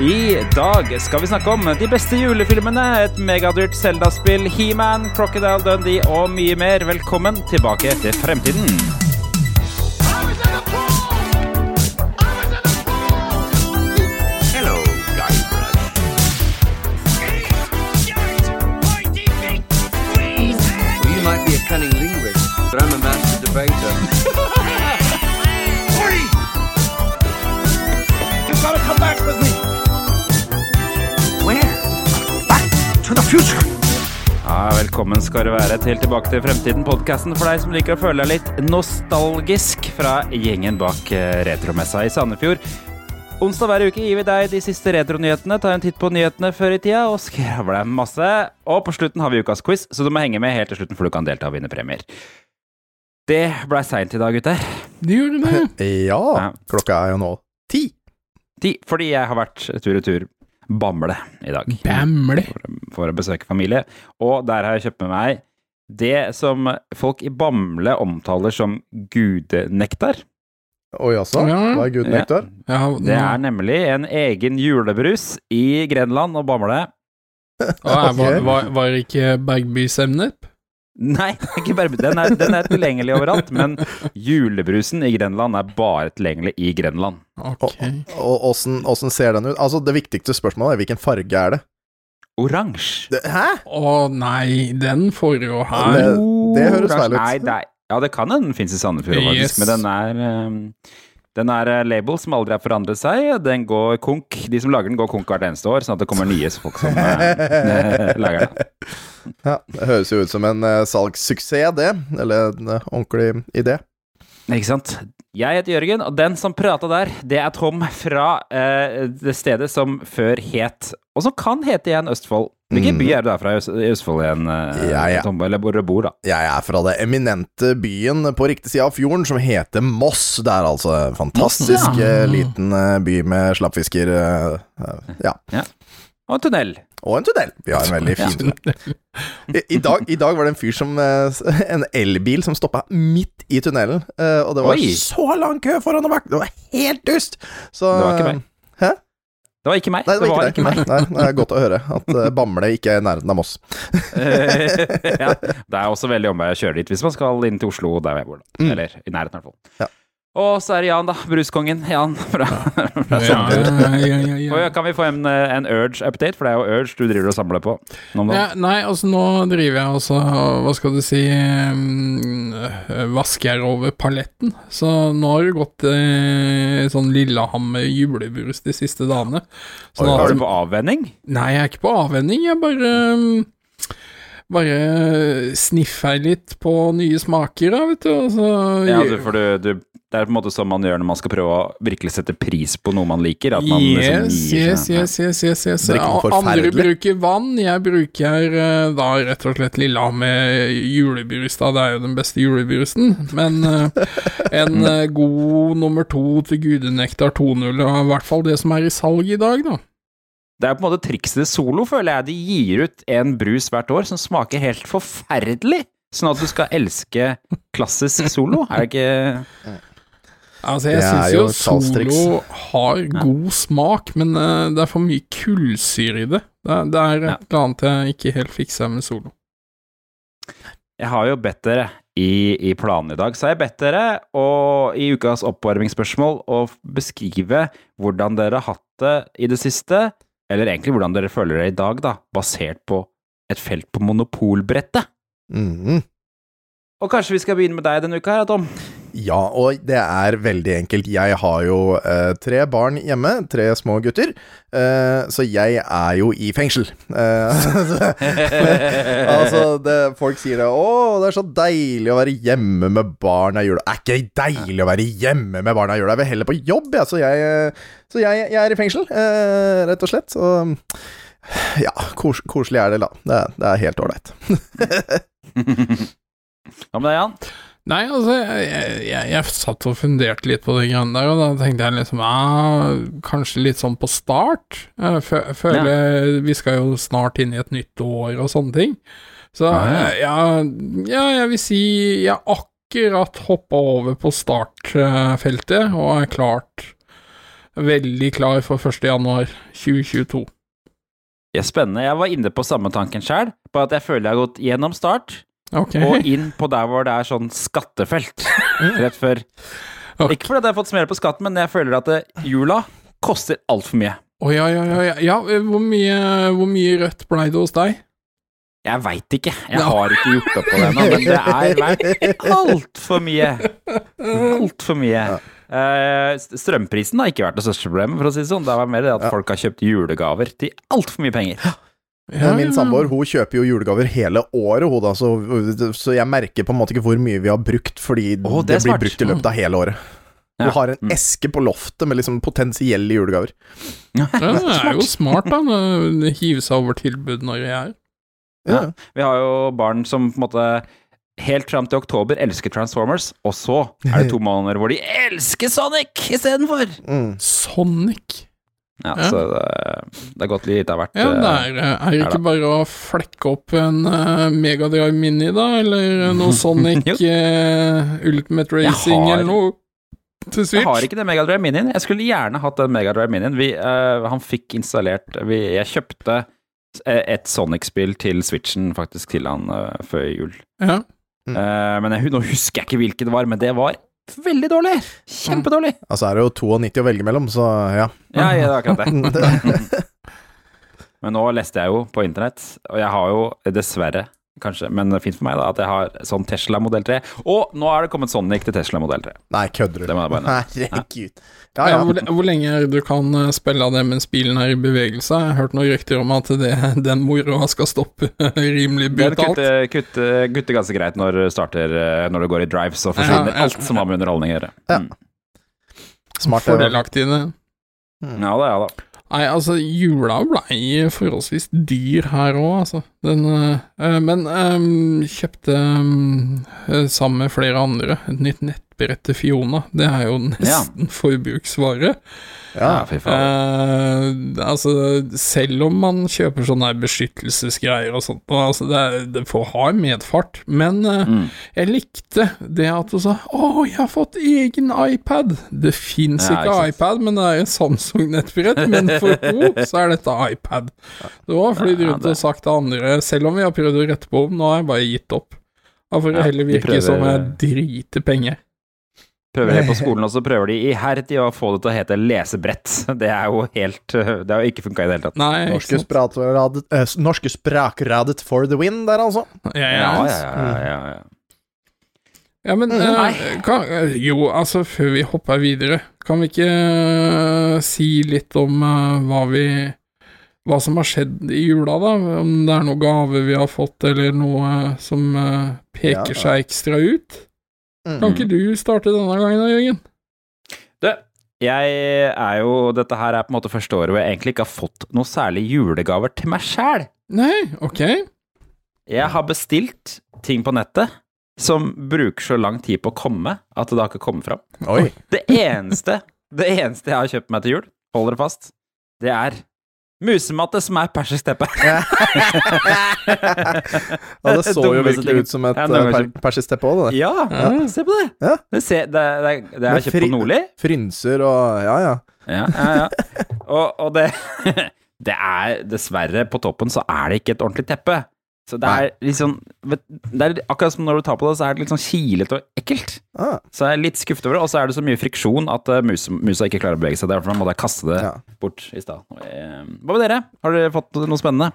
I dag skal vi snakke om de beste julefilmene, et megadyrt Zelda-spill, He-Man, Crocodile Dundee og mye mer. Velkommen tilbake til fremtiden. Velkommen skal du være til Tilbake til fremtiden, podkasten for deg som liker å føle deg litt nostalgisk fra gjengen bak eh, retromessa i Sandefjord. Onsdag hver uke gir vi deg de siste retronyhetene, tar en titt på nyhetene før i tida og skravler masse. Og på slutten har vi ukas quiz, så du må henge med helt til slutten, for du kan delta og vinne premier. Det blei seint i dag, gutter. Det gjorde det. Ja, Ja. klokka er jo nå ti. Ti, fordi jeg har vært tur og tur Bamble i dag. Bamble. For, for å besøke familie. Og der har jeg kjøpt med meg det som folk i Bamble omtaler som gudenektar. Oi, altså. Hva er gudenektar? Ja. Ja, Det er nemlig en egen julebrus i Grenland og Bamble. var, var, var ikke Bergbys emnet? Nei, ikke bare, den, er, den er tilgjengelig overalt, men julebrusen i Grenland er bare tilgjengelig i Grenland. Okay. Og åssen ser den ut? Altså, det viktigste spørsmålet er hvilken farge er det? Oransje. hæ? Å nei, den får jo her. Det- det høres feil ut. Nei, er, ja, det kan hende den fins i Sandefjord, faktisk, Yes. men den er ehm, Den er eh, label som aldri har forandret seg. Den går konk. De som lager den, går konk hvert eneste år, sånn at det kommer nye folk som eh, lager den. Ja, det høres jo ut som en uh, salgssuksess, det. Eller en eh, ordentlig idé. Ikke sant? Jeg heter Jørgen, og den som prata der, det er Tom fra eh, det stedet som før het Og som kan hete igjen Østfold. Hvilken Mm. by er du fra i Østfold igjen, eh, Ja, ja. Tom? Eller hvor du bor, da? Jeg er fra det eminente byen på riktig side av fjorden som heter Moss. Det er altså en fantastisk Moss, ja. eh, liten eh, by med slappfisker. eh, ja. Og en tunnel. Og en tunnel. Vi har en veldig fin tunnel. I, i, dag, I dag var det en fyr som En elbil som stoppa midt i tunnelen. og det var Oi. så lang kø foran og bak. Det var helt dust! Så Det var ikke meg. Det var ikke meg. Nei, det var ikke det. Nei, nei, det er godt å høre at eh, Bamble ikke er i nærheten av Moss. ja, det er også veldig omvei å kjøre dit hvis man skal inn til Oslo, der jeg bor. da. Mm. Eller i nærheten, i hvert fall. Ja. Og så er det Jan, da. Bruskongen. Jan fra, fra Ja, ja, ja, Og kan vi få en, eh, en Urge-update, for det er jo Urge du driver og samler på nei, altså nå driver jeg altså Hva skal du si øh, Vasker jeg over paletten. Så nå har det gått eh, sånn Lillehammer julebrus de siste dagene. Så nå, er du på avvenning? Nei, jeg er ikke på avvenning. Jeg bare mm, Bare sniffer litt på nye smaker, da, vet du. Og så Ja, altså, for du, du, det er på en måte sånn man gjør når man skal prøve å virkelig sette pris på noe man liker. At man liksom gir yes, seg- yes, yes, yes, yes. Noe Og Andre bruker vann, jeg bruker eh, da rett og slett lilla med julebrus, da. Det er jo den beste julebrusen. Men eh, en eh, god nummer to til Gudenektar 2.0, og i hvert fall det som er i salg i dag, da. Det er på en måte trikset Solo, føler jeg. De gir ut en brus hvert år som smaker helt forferdelig. Sånn at du skal elske klassisk Solo. Er det ikke Altså, jeg Det syns jo jo. Solo har god smak, men uh, det er for mye kullsyre i det. Det, er- det er et Ja. eller annet jeg ikke helt fikser med Solo. Jeg har jo bedt dere i, i planen i dag, så har jeg bedt dere å, i ukas oppvarmingsspørsmål å beskrive hvordan dere har hatt det i det siste, eller egentlig hvordan dere føler dere i dag, da, basert på et felt på monopolbrettet. Mm. Og kanskje vi skal begynne med deg denne uka her, Tom? Ja, og det er veldig enkelt. Jeg har jo eh, tre barn hjemme, tre små gutter, eh, så jeg er jo i fengsel. Eh, altså, det, folk sier det 'Å, det er så deilig å være hjemme med barna i jula'. Er ikke deilig å være hjemme med barna i jula, jeg vil heller på jobb, ja. Så jeg, så jeg, jeg er i fengsel, eh, rett og slett. Så ja, kos, koselig er det, da. Det, det er helt ålreit. Hva med deg, Jan? Nei, altså, jeg, jeg, jeg, satt og funderte litt på det greiene der, og da tenkte jeg liksom ja, Kanskje litt sånn på start. Jeg føler ja. Vi skal jo snart inn i et nytt år og sånne ting. Så Ja, ja. jeg vil si jeg akkurat hoppa over på startfeltet og er klart Veldig klar for 1. januar 2022. Ja, spennende. Jeg var inne på samme tanken sjøl, på at jeg føler jeg har gått gjennom start Ok. og inn på der hvor det er sånn skattefelt rett før. Okay. Ikke fordi at jeg har fått smell på skatten, men jeg føler at det, jula koster altfor mye. Å ja, ja, ja, ja. ja hvor, mye, hvor mye rødt blei det hos deg? Jeg veit ikke. Jeg har ikke gjort opp på det ennå, men det er altfor mye. Altfor mye. Uh, strømprisen har ikke vært det største problemet, for å si det sånn. Det var mer det at folk har kjøpt julegaver til altfor mye penger. Ja, min samboer hun kjøper jo julegaver hele året, hun da, så, så jeg merker på en måte ikke hvor mye vi har brukt, fordi oh, det det, blir brukt i løpet av hele året. Ja. Hun har en Mm. eske på loftet med liksom potensielle julegaver. Ja, det er jo smart, da. å Hive seg over tilbud når jeg er Ja. Vi har jo barn som på en måte helt fram til oktober elsker Transformers, og så er det to måneder hvor de elsker Sonic istedenfor! Mm. Sonic. Ja, Ja. så det, det er gått litt av hvert. Ja, det eh, er, er det ikke ikke bare å flekke opp en uh, Megadrive Mini, da? Eller noe Sonic eh, Ultimate Racing, har- eller noe til Switch? Jeg har ikke den Megadrive Minien. Jeg skulle gjerne hatt den Megadrive Minien. Vi, eh, han fikk installert vi, Jeg kjøpte eh, et Sonic-spill til Switchen faktisk til han uh, før jul. Ja. Mm. Eh, men jeg, nå husker jeg ikke hvilket det var, men det var veldig dårlig! Kjempedårlig! Altså er det jo 92 å velge mellom, så ja. Ja, ja, det er akkurat det. Men nå leste jeg jo på internett, og jeg har jo dessverre, kanskje, men fint for meg, da, at jeg har sånn Tesla modell 3. Og nå er det kommet Sonic til Tesla modell 3. Nei, kødder du? Herregud. Ja, Ja, hvor, hvor lenge du kan eh, spille av det mens bilen er i bevegelse? Jeg har hørt noen rykter om at det, den moroa skal stoppe rimelig Den brutalt. kutter, kutter, kutter ganske greit når du starter eh, Når det går i drive, så forsvinner Ja, ja. alt som har med underholdning å gjøre. Ja. Mm. Smart. Fordelaktig, det. Ja da, ja da. Nei, altså, jula blei forholdsvis dyr her òg, altså. Den eh, Men øh, kjøpte øh, sammen med flere andre et nytt nettbrett til Fiona. Det er jo nesten forbruksvare. Ja. Ja, fy faen. Eh, altså, selv om man kjøper sånne beskyttelsesgreier og sånt, altså, det, er- det får ha en medfart, men eh, Mm. jeg likte det at du sa 'Å, jeg har fått egen iPad'. Det fins Ja, ikke ikke iPad, men det er en Samsung-nettbrett. Men for henne så er dette iPad. Det var flydd Ja, rundt og sagt til andre, selv om vi har prøvd å rette på om, nå har jeg bare gitt opp. Da får det heller virke som jeg driter penger. Prøver det på skolen også, prøver de iherdig å få det til å hete lesebrett. Det er jo helt Det har jo ikke funka i det hele tatt. Nei, Norske, sprakradet, eh, norske sprakradet for the win der, altså. Ja, Ja, ja, ja, ja, ja, ja. Ja, men Mm, eh, kan, eh, Jo, altså, før vi hopper videre, kan vi ikke uh, si litt om uh, hva vi Hva som har skjedd i jula, da? Om det er noen gave vi har fått, eller noe som peker Ja. seg ekstra ut? Mm. Kan ikke du starte denne gangen da, Jørgen? Du, jeg er jo Dette her er på en måte første året hvor jeg egentlig ikke har fått noe særlig julegaver til meg sjæl. Nei, ok. Jeg har bestilt ting på nettet som bruker så lang tid på å komme at det har ikke kommet fram. Oi. Det eneste, det eneste jeg har kjøpt meg til jul, hold dere fast, det er musematte som er persisk teppe. Ja, det så jo virkelig ut som et Ja, ganger per persisk teppe òg, det. Ja, Ja. se på det. Ja. Det, ser, det, det, det er kjøpt på Nordli. Frynser og Ja, ja. Ja, ja, ja. Og, og det Det er dessverre På toppen så er det ikke et ordentlig teppe. Så det er liksom sånn Det er akkurat som når du tar på det, så er det litt sånn kilete og ekkelt. Ah, Så jeg er litt skuffet over det, og så er det så mye friksjon at uh, mus, musa ikke klarer å bevege seg. Derfor måtte jeg kaste det ja. bort i stad. Eh, Hva med dere? Har dere fått noe spennende?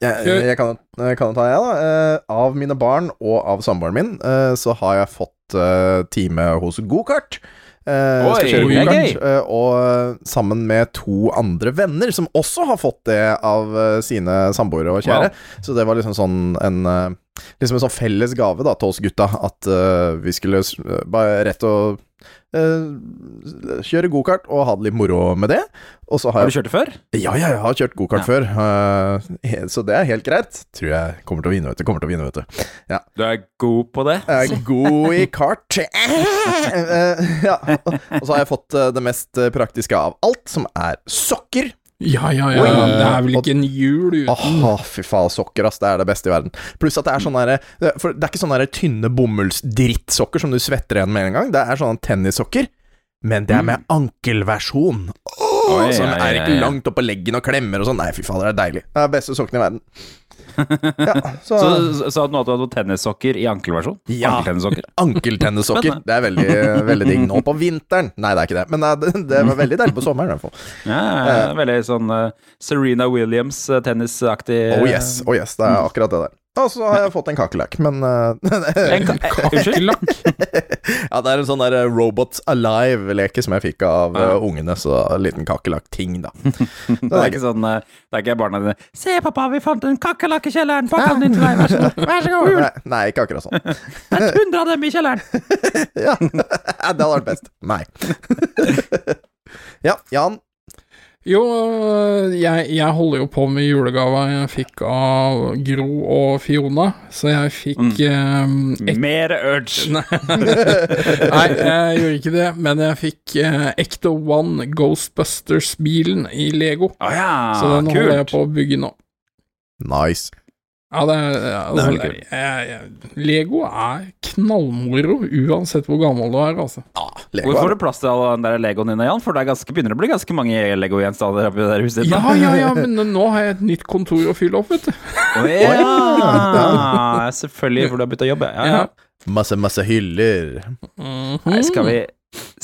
Jeg, jeg, kan, jeg kan jo ta, jeg, da. Eh, av mine barn og av samboeren min, eh, så har jeg fått eh, time hos gokart. Eh, Oi, skal kjøre gokart, gøy. eh, og sammen med to andre venner som også har fått det av uh, sine samboere og kjære. Så det var liksom sånn en Liksom en sånn felles gave da til oss gutta, at vi skulle bare rett og eh, kjøre gokart og ha det litt moro med det. Og så har Har jeg du kjørt det før? ja, ja, jeg har kjørt gokart Ja. før, Uh, så det er helt greit. Tror jeg kommer til å vinne, vet du. Kommer til å vinne, vet du. Du er god på det? Jeg er god i kart. uh, ja. Og så har jeg fått det mest praktiske av alt, som er sokker. Ja, ja, ja. Oi. Det er vel ikke en jul uten Åh, fy faen, sokker, ass. Det er det beste i verden. Pluss at det er sånne der, For det er ikke sånne der tynne bomullsdrittsokker som du svetter igjen med en gang. Det er sånne tennissokker. men det er med ankelversjon. Oh, Oi, som ja, ja, er ikke ja. langt oppå leggen og klemmer og sånn. Nei, fy faen, det er deilig. Det er beste sokkene i verden. Ja, så, Så så- sa du nå at du hadde tennissokker i ankelversjon? Ja. Ankeltennissokker. Ankeltennissokker. Det er veldig, veldig digg nå på vinteren. Nei, det er ikke det, men det, det var veldig deilig på sommeren i hvert fall. Ja, ja, ja, veldig sånn uh, Serena Williams eh, tennisaktig. Oh yes, oh yes, det er akkurat det der. Og så har jeg fått en kakerlakk, men eh, En eh, Ja, det er en sånn der eh, Robots Alive-leke som jeg fikk av Ja. ungene, så en liten kakerlakk-ting, da. Det er ikke sånn Det er ikke barna dine Se, pappa, vi fant en kakerlakk i kjelleren! Pakk den inn til deg, vær så god! Vær så god! Nei, nei, ikke akkurat sånn. Det er hundre av dem i kjelleren! Ja, det hadde vært best. Nei. Ja, Jan. Jo, jeg, jeg holder jo på med julegava jeg fikk av Gro og Fiona, så jeg fikk eh, ek- Mer urge! Nei, Nei, jeg gjorde ikke det, men jeg fikk eh, Ecto One Ghostbusters-bilen i Lego. Å ja, Så den holder jeg på å bygge nå. Nice. Ja, det er, ja, Det er jeg, jeg, Lego er knallmoro, uansett hvor gammel du er, altså. Ja, Lego Hvor får du plass til all den der legoen din, Jan? For det er ganske, begynner å bli ganske mange legogjenstander oppi det der huset ditt. Ja, ja, ja, men nå har jeg et nytt kontor å fylle opp, vet du. Oh, ja! Selvfølgelig, for du har begynt å jobbe. Ja, ja. masse, masse hyller. Mhm. Nei, skal, vi,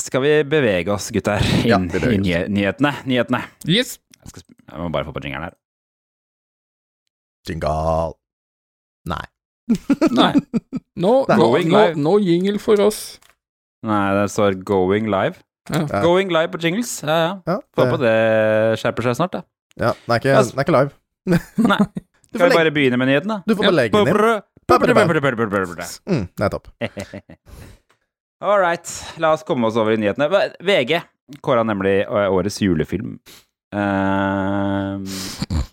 skal vi bevege oss, gutter, Ja, inn i nye, nyhetene? Nyhetene. Yes. Jeg, skal, jeg må bare få på jingeren her. Jingle. Nei. Nei. Nå, no, no, no, nå, jingle for oss. Nei, det står 'going live'. Ja. Ja. Going live på jingles. Ja, ja. Ja, Får på det skjerper seg snart, da. Ja, den er ikke, den er ikke live. Nei. Du Skal vi bare begynne med nyheten, da? Du får bare legge den inn. Mm, nettopp. All right, la oss komme oss over i nyhetene. VG kåra nemlig eh, årets julefilm. Eh,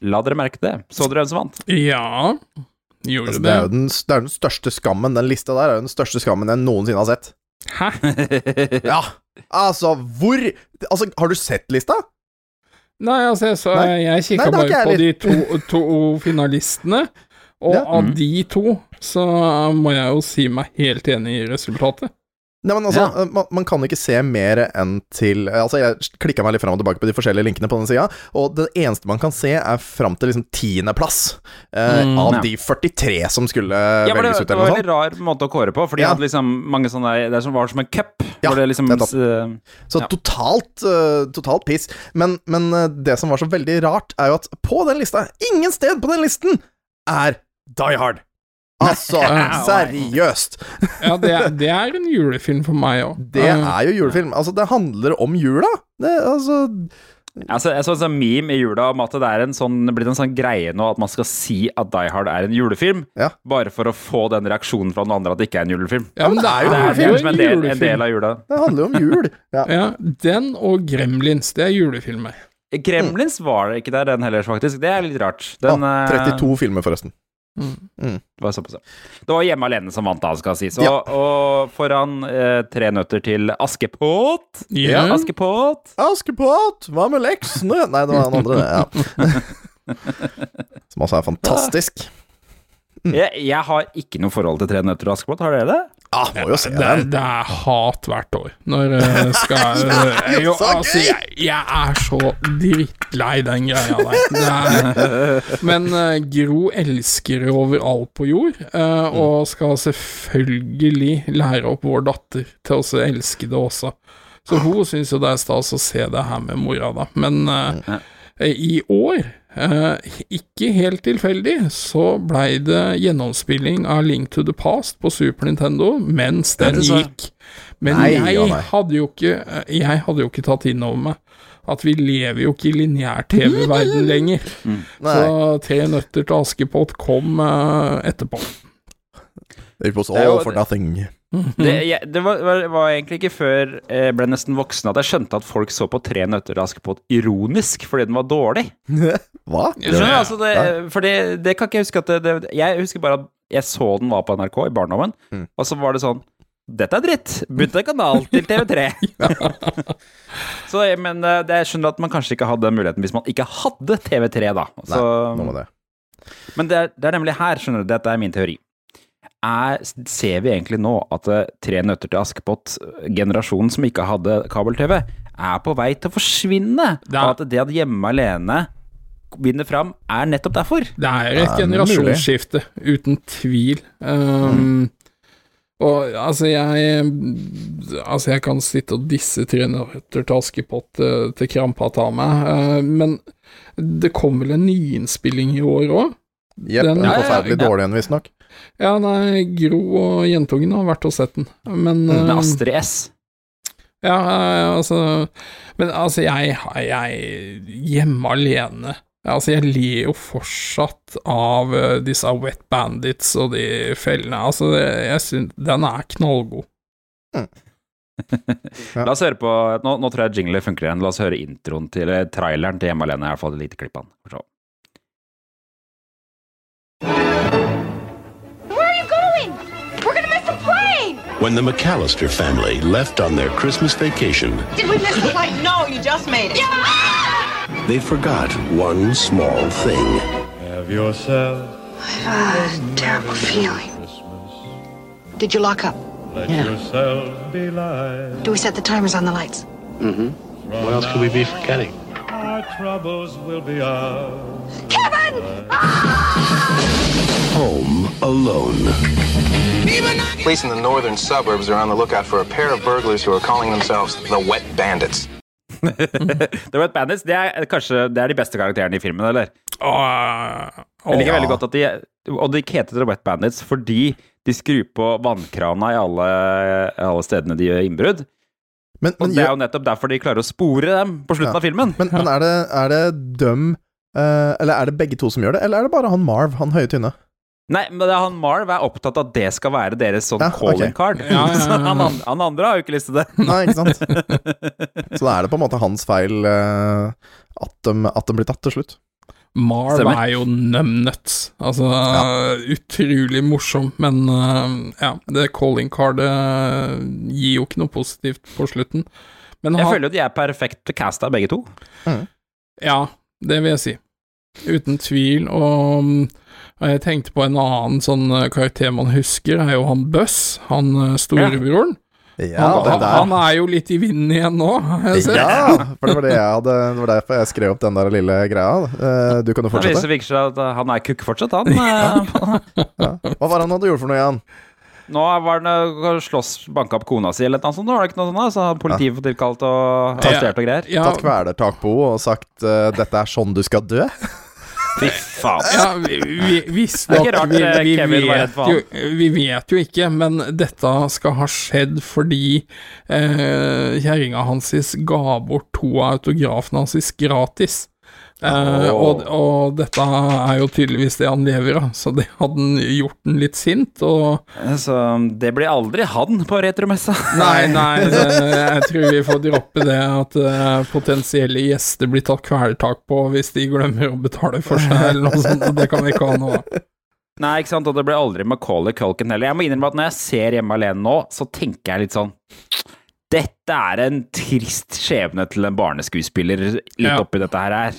la dere merke det. Så dere hvem som vant? Ja, gjorde Altså, det, er jo det. den, det er den største skammen. Den lista der er jo den største skammen jeg noensinne har sett. Hæ? Ja, altså, hvor Altså, har du sett lista? Nei, altså, jeg, så, Nei. jeg kikka bare på de to, to finalistene, og Ja. av Mm. de to så må jeg jo si meg helt enig i resultatet. Nei, men altså, Ja. eh, man, man kan ikke se mer enn til eh, Altså, jeg klikka meg litt fram og tilbake på de forskjellige linkene på den sida, og det eneste man kan se, er fram til liksom tiendeplass eh, Mm, av ja. de 43 som skulle Ja, det, velges ut, det eller var en veldig rar måte å kåre på, for de Ja. hadde liksom mange sånne Det som var som en cup. Ja, hvor det liksom eh, Så Ja. totalt, uh, totalt piss. Men, men uh, det som var så veldig rart, er jo at på den lista, ingen sted på den listen, er Die Hard. Altså, seriøst. Ja, det, er- det er en julefilm for meg òg. Det er jo julefilm. Altså, det handler om jula. Det, altså Altså, jeg så en sånn meme i jula om at det er en sånn, blitt en sånn greie nå at man skal si at Die Hard er en julefilm, Ja. bare for å få den reaksjonen fra noen andre at det ikke er en julefilm. Ja, men det er jo Det er, julefilm. er liksom en del, en del av jula. Det handler jo om jul. Ja. Ja, den og Gremlins, det er julefilmer. Gremlins var det ikke der, den heller, faktisk. Det er litt rart. Den, Ah, eh, 32 filmer, forresten. Mm. Det var såpass. Det var Hjemme alene som vant, da, skal sies. Og, Ja. og foran eh, Tre nøtter til Askepott. Ja. Askepott. Askepott, hva med leksene? Nei, det var han andre. Ja. Som også er fantastisk. Jeg, jeg har ikke noe forhold til Tre nøtter og Askepott, har dere det? Ah, må jo se Det den. det er hat hvert år når jeg skal eh, Jo, Så altså, jeg, jeg er så drittlei den greia der. Det er, men uh, Gro elsker overalt på jord, uh, og skal selvfølgelig lære opp vår datter til å elske det også. Så hun syns jo det er stas å se det her med mora, da. Men eh, i år, eh, ikke helt tilfeldig, så blei det gjennomspilling av Link to the Past på Super Nintendo mens den gikk. Men Nei, jeg, hadde jo ikke, eh, jeg hadde jo ikke tatt inn over meg at vi lever jo ikke i lineær-TV-verden lenger. Mm. Så Tre nøtter til Askepott kom eh, etterpå. it was all for nothing. Det, jeg, det var, var, var egentlig ikke før jeg ble nesten voksen at jeg skjønte at folk så på Tre nøtter til Askepott ironisk fordi den var dårlig. Hva? Skjønner, altså det, for det, det kan ikke jeg huske at det, det, Jeg husker bare at jeg så den var på NRK i barndommen, Mm. og så var det sånn dette er dritt! Bytte kanal til TV3. så, men eh, det, jeg skjønner at man kanskje ikke hadde den muligheten hvis man ikke hadde TV3, da. Så, nå må det. men det er, det er nemlig her, skjønner du, dette er min teori. Er, ser vi egentlig nå at eh, Tre nøtter til Askepott, generasjonen som ikke hadde kabel-TV, er på vei til å forsvinne? Det Og at det at Hjemme alene vinner fram, er nettopp derfor? Det er et Ja, er generasjonsskifte, uten tvil. Um, Og altså, jeg Altså, jeg kan sitte og disse Tre nøtter til Askepott eh, til krampa tar meg, uh, men det kom vel en nyinnspilling i år òg? Jepp, en Ja, ja, forferdelig ja. dårlig en, visstnok. Ja, nei, Gro og jentungen har vært og sett den, men Med eh, Astrid S. Ja, eh, altså Men altså, jeg, jeg Hjemme alene Altså, jeg ler jo fortsatt av eh, disse Wet Bandits og de fellene. Altså, jeg syns Den er knallgod. La oss høre på Nå, nå tror jeg jingler funker igjen. La oss høre introen til traileren til Hjemme alene. Jeg har fått et lite klipp av den. When the McAllister family left on their Christmas vacation, Did we miss the flight? No, you just made it. Yeah! they forgot one small thing. Have yourself I have a terrible feeling. Did you lock up? let yourself be light. Do we set the timers on the lights? Mm-hmm. What else could we be forgetting? Our troubles will be ours. Kevin! Alone. Police in the northern suburbs are on the lookout for a pair of burglars who are calling themselves the Wet Bandits. The Wet Bandits det er kanskje det er de beste karakterene i filmen, eller? Åh, Jeg liker ja. veldig godt at de Og de heter The Wet Bandits fordi de skrur på vannkrana i alle, alle stedene de gjør innbrudd. Men, Og det er jo nettopp derfor de klarer å spore dem på slutten Ja. av filmen. men, men er det, er det døm eh, Eller er det begge to som gjør det, eller er det bare han Marv, han høye tynne? Nei, men det er han Marv er opptatt av at det skal være deres sånn Ja, calling okay. card. Ja, ja, ja. Så han, han andre har jo ikke lyst til det. Nei, ikke sant? Så da er det på en måte hans feil eh, at, de, at de blir tatt til slutt. Marv Stemmer. er jo numnuts. Altså, utrolig morsom, men eh, ja, det calling cardet eh, gir jo ikke noe positivt på slutten. Men Jeg han, føler jo de er perfekt casta, begge to. Ja, det vil jeg si. Uten tvil. Og, og jeg tenkte på en annen sånn eh, karakter man husker, er jo han Buss, han eh, storebroren. Ja, han, han, han er jo litt i vinden igjen nå. Ja, for det var det jeg hadde Det var derfor jeg skrev opp den der lille greia. Eh, du kan jo Det viser fortsette. seg at han er kukk fortsatt, han. Ja. Hva var det han hadde gjort for noe igjen? Nå var han slåss, banka opp kona si eller noe sånt. Nå var det ikke noe sånt, så hadde politiet fått tilkalt og arrestert og greier. Ja, Tatt kvelertak på henne og sagt 'dette er sånn du skal dø'? Fy faen. ja, vi, vi, visstnok vi, eh, vi, vi vet jo ikke, men dette skal ha skjedd fordi eh, kjerringa hans ga bort to av autografene hans gratis. Eh, og, og dette er jo tydeligvis det han lever av, så det hadde gjort den litt sint. Og Så det blir aldri han på retromessa. Nei, nei, det, jeg tror vi får droppe det at uh, potensielle gjester blir tatt kvelertak på hvis de glemmer å betale for seg, eller noe sånt. Det kan vi ikke ha nå. Nei, ikke sant, og det blir aldri Macaulay Culkin heller. Jeg må innrømme at når jeg ser Hjemme alene nå, så tenker jeg litt sånn Dette er en trist skjebne til en barneskuespiller litt Ja. oppi dette her.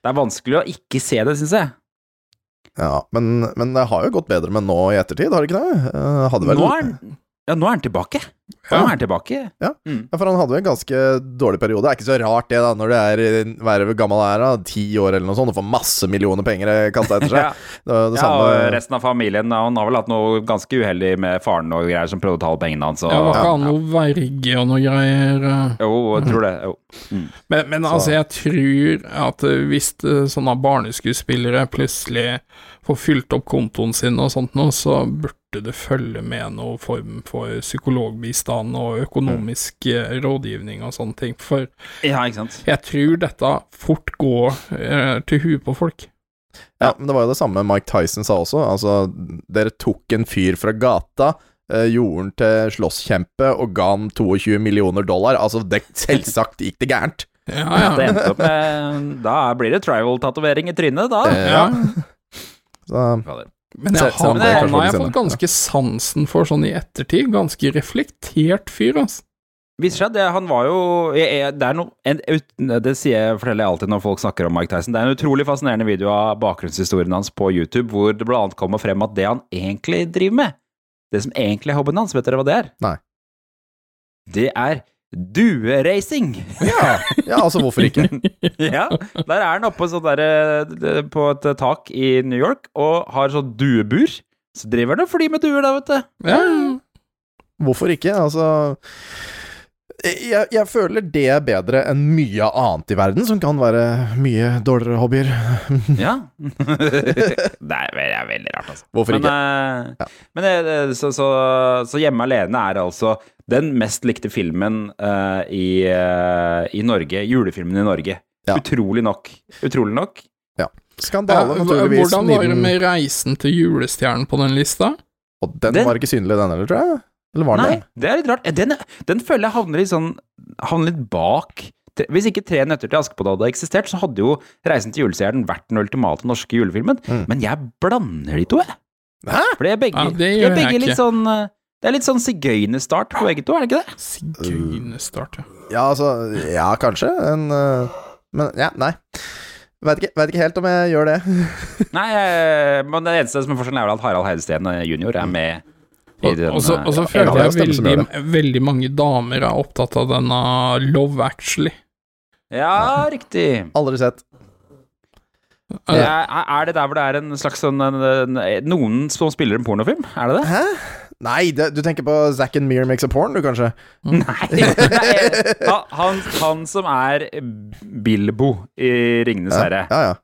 Det er vanskelig å ikke se det, syns jeg. Ja, men, men det har jo gått bedre med nå i ettertid, har det ikke det? Eh, hadde vel, Nå er ja, nå er han tilbake. Nå Ja. er han tilbake. Ja, for han hadde jo en ganske dårlig periode. Det er ikke så rart det, da, når du er eh, Hva gammel er da? Ti år eller noe sånt, og får masse millioner penger kasta etter seg. Ja. Det, det Ja, og resten av familien Han har vel hatt noe ganske uheldig med faren og greier som prøvde å ta alle pengene hans. Og, Ja, var ikke han noe verge og noe greier? eh? Jo, jeg tror det. Jo. Men, men altså, jeg tror at eh, hvis eh, sånne barneskuespillere plutselig får fylt opp kontoen sin og sånt noe, så burde det følge med noe form for psykologbistand og økonomisk mm. rådgivning og sånne ting. For Ja, ikke sant. jeg tror dette fort går eh, til huet på folk. Ja, men det var jo det samme Mike Tyson sa også. Altså, dere tok en fyr fra gata, eh, gjorde han til slåsskjempe og ga han 22 millioner dollar. Altså, det, selvsagt gikk det gærent. Ja, Det ja. endte opp med Da blir det trival-tatovering i trynet, da. Eh, ja. Så, Men jeg, har, men han har jeg fått ganske sansen for sånn i ettertid. Ganske reflektert fyr, altså. Viser seg det, han var jo jeg, jeg, Det er noe en, Det sier jeg, forteller jeg alltid når folk snakker om Mike Tyson. Det er en utrolig fascinerende video av bakgrunnshistorien hans på YouTube, hvor det blant annet kommer frem at det han egentlig driver med, det som egentlig er hobbyen hans. Vet dere hva det er? Nei. Det er dueracing! Ja, ja altså hvorfor ikke? ja, der er han oppe sånn der, på et tak i New York og har sånn duebur. Så driver han og flyr med duer, da, vet du. Ja, Hvorfor ikke? Altså jeg, jeg føler det er bedre enn mye annet i verden, som kan være mye dårligere hobbyer. Ja. det er ve- veldig rart, altså. Hvorfor men, ikke? eh, men det, så, så, så Hjemme alene er altså den mest likte filmen uh, i, uh, i Norge. Julefilmen i Norge. Ja. Utrolig nok. Utrolig nok. Skandale, naturligvis. Hvordan var det med Reisen til julestjernen på den lista? Og den, Den- var ikke synlig, den heller, tror jeg. Eller var det Nei, det? det er litt rart. Den, den føler jeg havner litt sånn Havner litt bak. Hvis ikke Tre nøtter til Askepott hadde eksistert, så hadde jo Reisen til julestjernen vært den ultimate norske julefilmen. Mm. Men jeg blander de to, jeg. Hæ? For det er begge, Ja, det de er begge jeg litt ikke. sånn eh, Det er litt sånn sigøynerstart på begge to, er det ikke det? Sigøynerstart, ja. Ja, altså Ja, kanskje. En øh, Men ja, nei. Vet ikke, vet ikke helt om jeg gjør det. Nei, eh, men det eneste som er forskjellen, er vel at Harald Heidesteen jr. er med Og så eh, føler jeg veldig, veldig mange damer er opptatt av denne Love Actually. Ja, riktig. Aldri sett. Eh, Er, er det der hvor det er en slags sånn en, en, Noen som spiller en pornofilm? Er det det? Hæ? Nei, det, du tenker på Zack and Mear Makes a Porn, du, kanskje? Nei, nei han, han, som er Bilbo i Ringenes Ja, herre. ja. ja.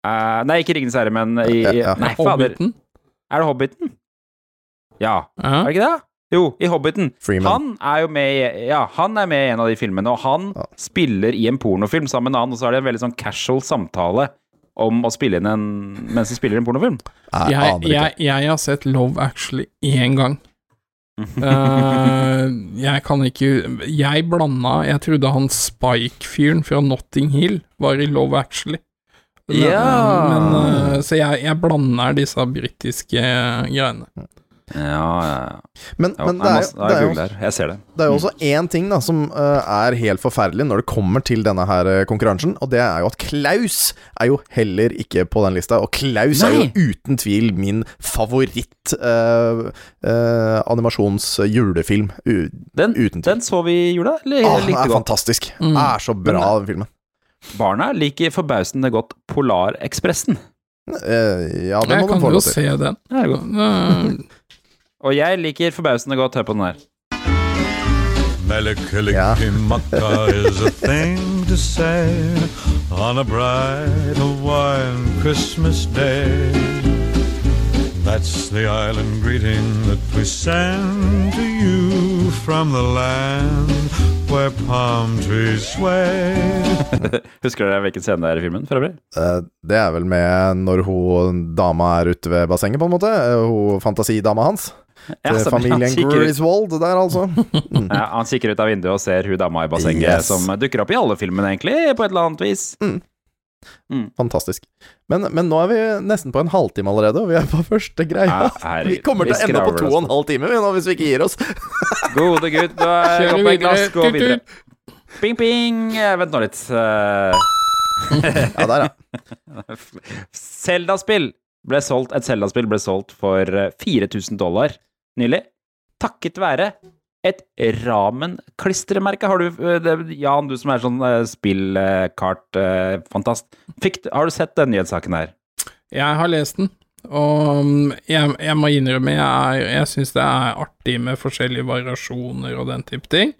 Eh, nei, ikke Ringenes herre, men i, Ja, ja. Nei, fader. Hobbiten. Er det Hobbiten? Ja, Ja. er det ikke det? Jo, i Hobbiten. Freeman. Han er jo med i Ja, han er med i en av de filmene, og han Ja. spiller i en pornofilm sammen med en annen, og så er det en veldig sånn casual samtale om å spille inn en mens de spiller en pornofilm. Jeg, Jeg, aner ikke. jeg, jeg har sett Love Actually én gang. uh, jeg kan ikke Jeg blanda Jeg trodde han Spike-fyren fra Notting Hill var i Love Actually. Men- yeah. Men, uh, så jeg, jeg blander disse britiske greiene. Ja, ja, ja. Men, ja men nei, det, er, jo- det, er er jeg jo. Jeg ser det. det er jo også én ting da som øh, er helt forferdelig når det kommer til denne her øh, konkurransen, og det er jo at Klaus er jo heller ikke på den lista. Og Klaus er jo uten tvil min favoritt øh, øh, animasjons-julefilm. U- Den, Uten tvil. den så vi i jula, eller Ah, den er godt? fantastisk. Mm. Er så bra, den filmen. Barna liker forbausende godt Polarekspressen. Uh, ja, det Jeg må du kan få jo lov til. se den. Det er godt. Og jeg liker forbausende godt Hør på den her. Melikilikimaka is a thing to say on a bright Hawaiian Christmas day. That's the island greeting that we send to you from the land where palm trees sway. Husker dere hvilken scene det er i filmen? For øvrig? Eh, det er vel med når hun dama er ute ved bassenget, på en måte. Eh, Hun fantasidama hans. Ja, Til. Familien Griswold der, altså. Ja, han kikker ut av vinduet og ser hun dama i bassenget Yes. som dukker opp i alle filmene, egentlig, på et eller annet vis. Fantastisk. Men, men nå er vi nesten på en halvtime allerede, og vi er på første greia. Ja, vi kommer til å ende på to og en halv time vi, nå, hvis vi ikke gir oss. Gode gutt, gå Kjører oppe i glass, gå videre. Ping, ping. Eh, Vent nå litt. Eh, Ja, der, ja. Zelda-spill ble solgt Et Zelda-spill ble solgt for eh, 4000 dollar nylig. Takket være et ramen-klistremerke. Har du, eh, Jan, du som er sånn eh, spillkart-fantast, har du sett den nyhetssaken her? Jeg har lest den, og mm, jeg, jeg må innrømme jeg, jeg syns det er artig med forskjellige variasjoner og den type ting.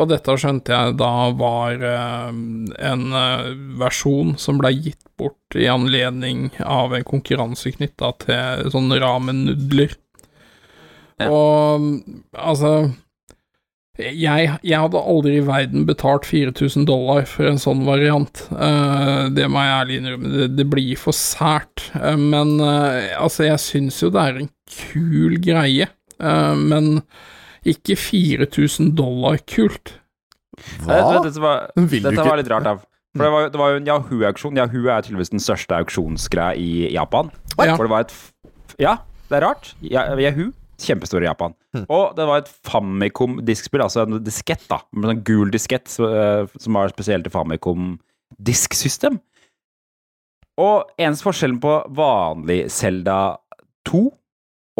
Og dette skjønte jeg da var eh, en eh, versjon som ble gitt bort i anledning av en konkurranse knytta til sånne ramen-nudler. Ja. Og altså jeg, jeg hadde aldri i verden betalt 4000 dollar for en sånn variant. Uh, det må jeg ærlig innrømme. Det, det blir for sært. Uh, men uh, altså, jeg syns jo det er en kul greie. Eh, men ikke 4000 dollar kult. Hva? Dette var, Vil du dette ikke- var litt rart, da. For det var, det var jo en Yahoo-auksjon. Yahoo er tydeligvis den største auksjonsgreia i Japan. Ja. For det var et f- Ja, det er rart. Yahoo, kjempestor i Japan. Og det var et Famicom-diskspill, altså en diskett, da. Med en gul diskett eh, som var spesielt til Famicom disksystem. Og eneste forskjellen på vanlig Zelda 2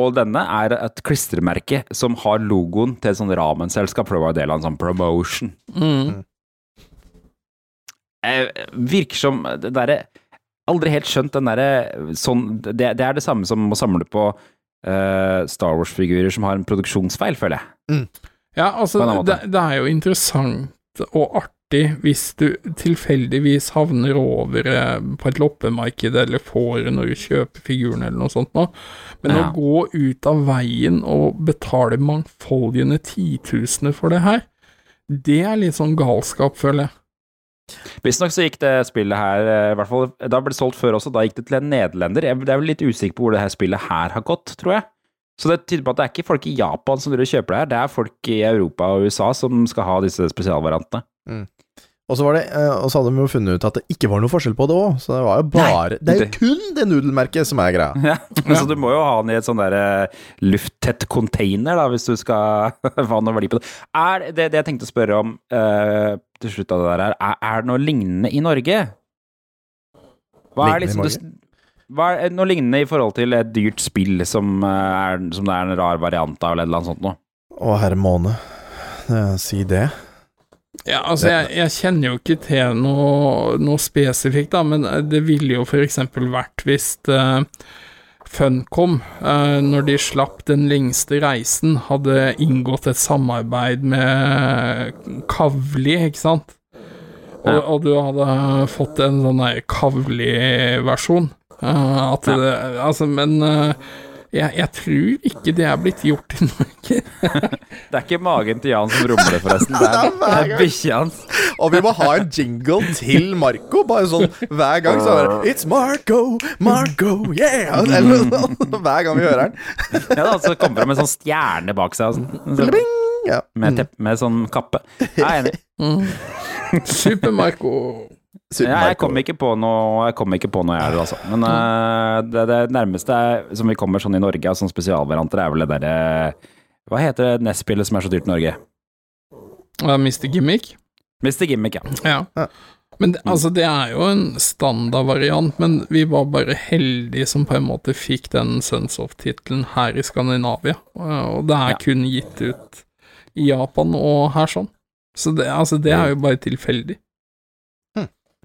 Og denne er et klistremerke som har logoen til et sånt ramenselskap, for det var jo del av en sånn promotion. Mm. Eh, virker som det derre Aldri helt skjønt den derre sånn det, det er det samme som å samle på eh, Star Wars-figurer som har en produksjonsfeil, føler jeg. Ja, altså, det, det er jo interessant og artig hvis du tilfeldigvis havner over eh, på et loppemarked eller får når du kjøper figuren eller noe sånt noe. men Ja. å gå ut av veien og betale mangfoldige titusener for det her, det er litt sånn galskap, føler jeg. Visstnok så gikk det spillet her, eh, i hvert fall Da ble det solgt før også, da gikk det til en nederlender. Jeg er vel litt usikker på hvor det her spillet her har gått, tror jeg. Så det tyder på at det er ikke folk i Japan som driver og kjøper det her, det er folk i Europa og USA som skal ha disse spesialvariantene. Og så var det, eh, og så hadde de jo funnet ut at det ikke var noe forskjell på det òg, så det var jo bare Det er jo kun det nudelmerket som er greia. Ja, Så du må jo ha den i et sånn der eh, lufttett container, da, hvis du skal ha noe verdi på det. Er det, det jeg tenkte å spørre om uh, til slutt av det der her, er, er det noe lignende i Norge? Hva er Lignende i liksom det hva er noe lignende i forhold til et dyrt spill som, er, som det er en rar variant av, eller et eller annet sånt noe? Å, herre måne. Si det. Ja, altså, jeg, jeg kjenner jo ikke til noe, noe spesifikt, da, men det ville jo eksempel vært hvis uh, Funcom, uh, når de slapp Den lengste reisen, hadde inngått et samarbeid med Kavli, ikke sant? Og, og du hadde fått en sånn Kavli-versjon. Uh, at det Altså, men eh, jeg, jeg tror ikke det er blitt gjort i Norge. Det er ikke magen til Jan som rumler, forresten. Det er, det er bikkja hans. Og vi må ha en jingle til Marco, bare sånn hver gang. Så er det It's Marco, Marco, yeah! Eller noe. Hver gang vi hører den. Ja, da, så kommer det med sånn stjerne bak seg. Sånn, så, med, tepp, med sånn kappe. Jeg er enig. Super-Marco. Ja, jeg kom ikke på noe Jeg kom ikke på noe, jeg heller, altså. Men uh, det, det nærmeste er, som vi kommer sånn i Norge av sånn spesialvarianter, er vel det derre Hva heter det NES-spillet som er så dyrt i Norge? Uh, Mr. Gimmick. Mr. Gimmick, ja. Ja. Men det, altså, det er jo en standardvariant, men vi var bare heldige som på en måte fikk den Sons of-tittelen her i Skandinavia. Og det er Ja. kun gitt ut i Japan og her sånn. Så det, altså, det er jo bare tilfeldig.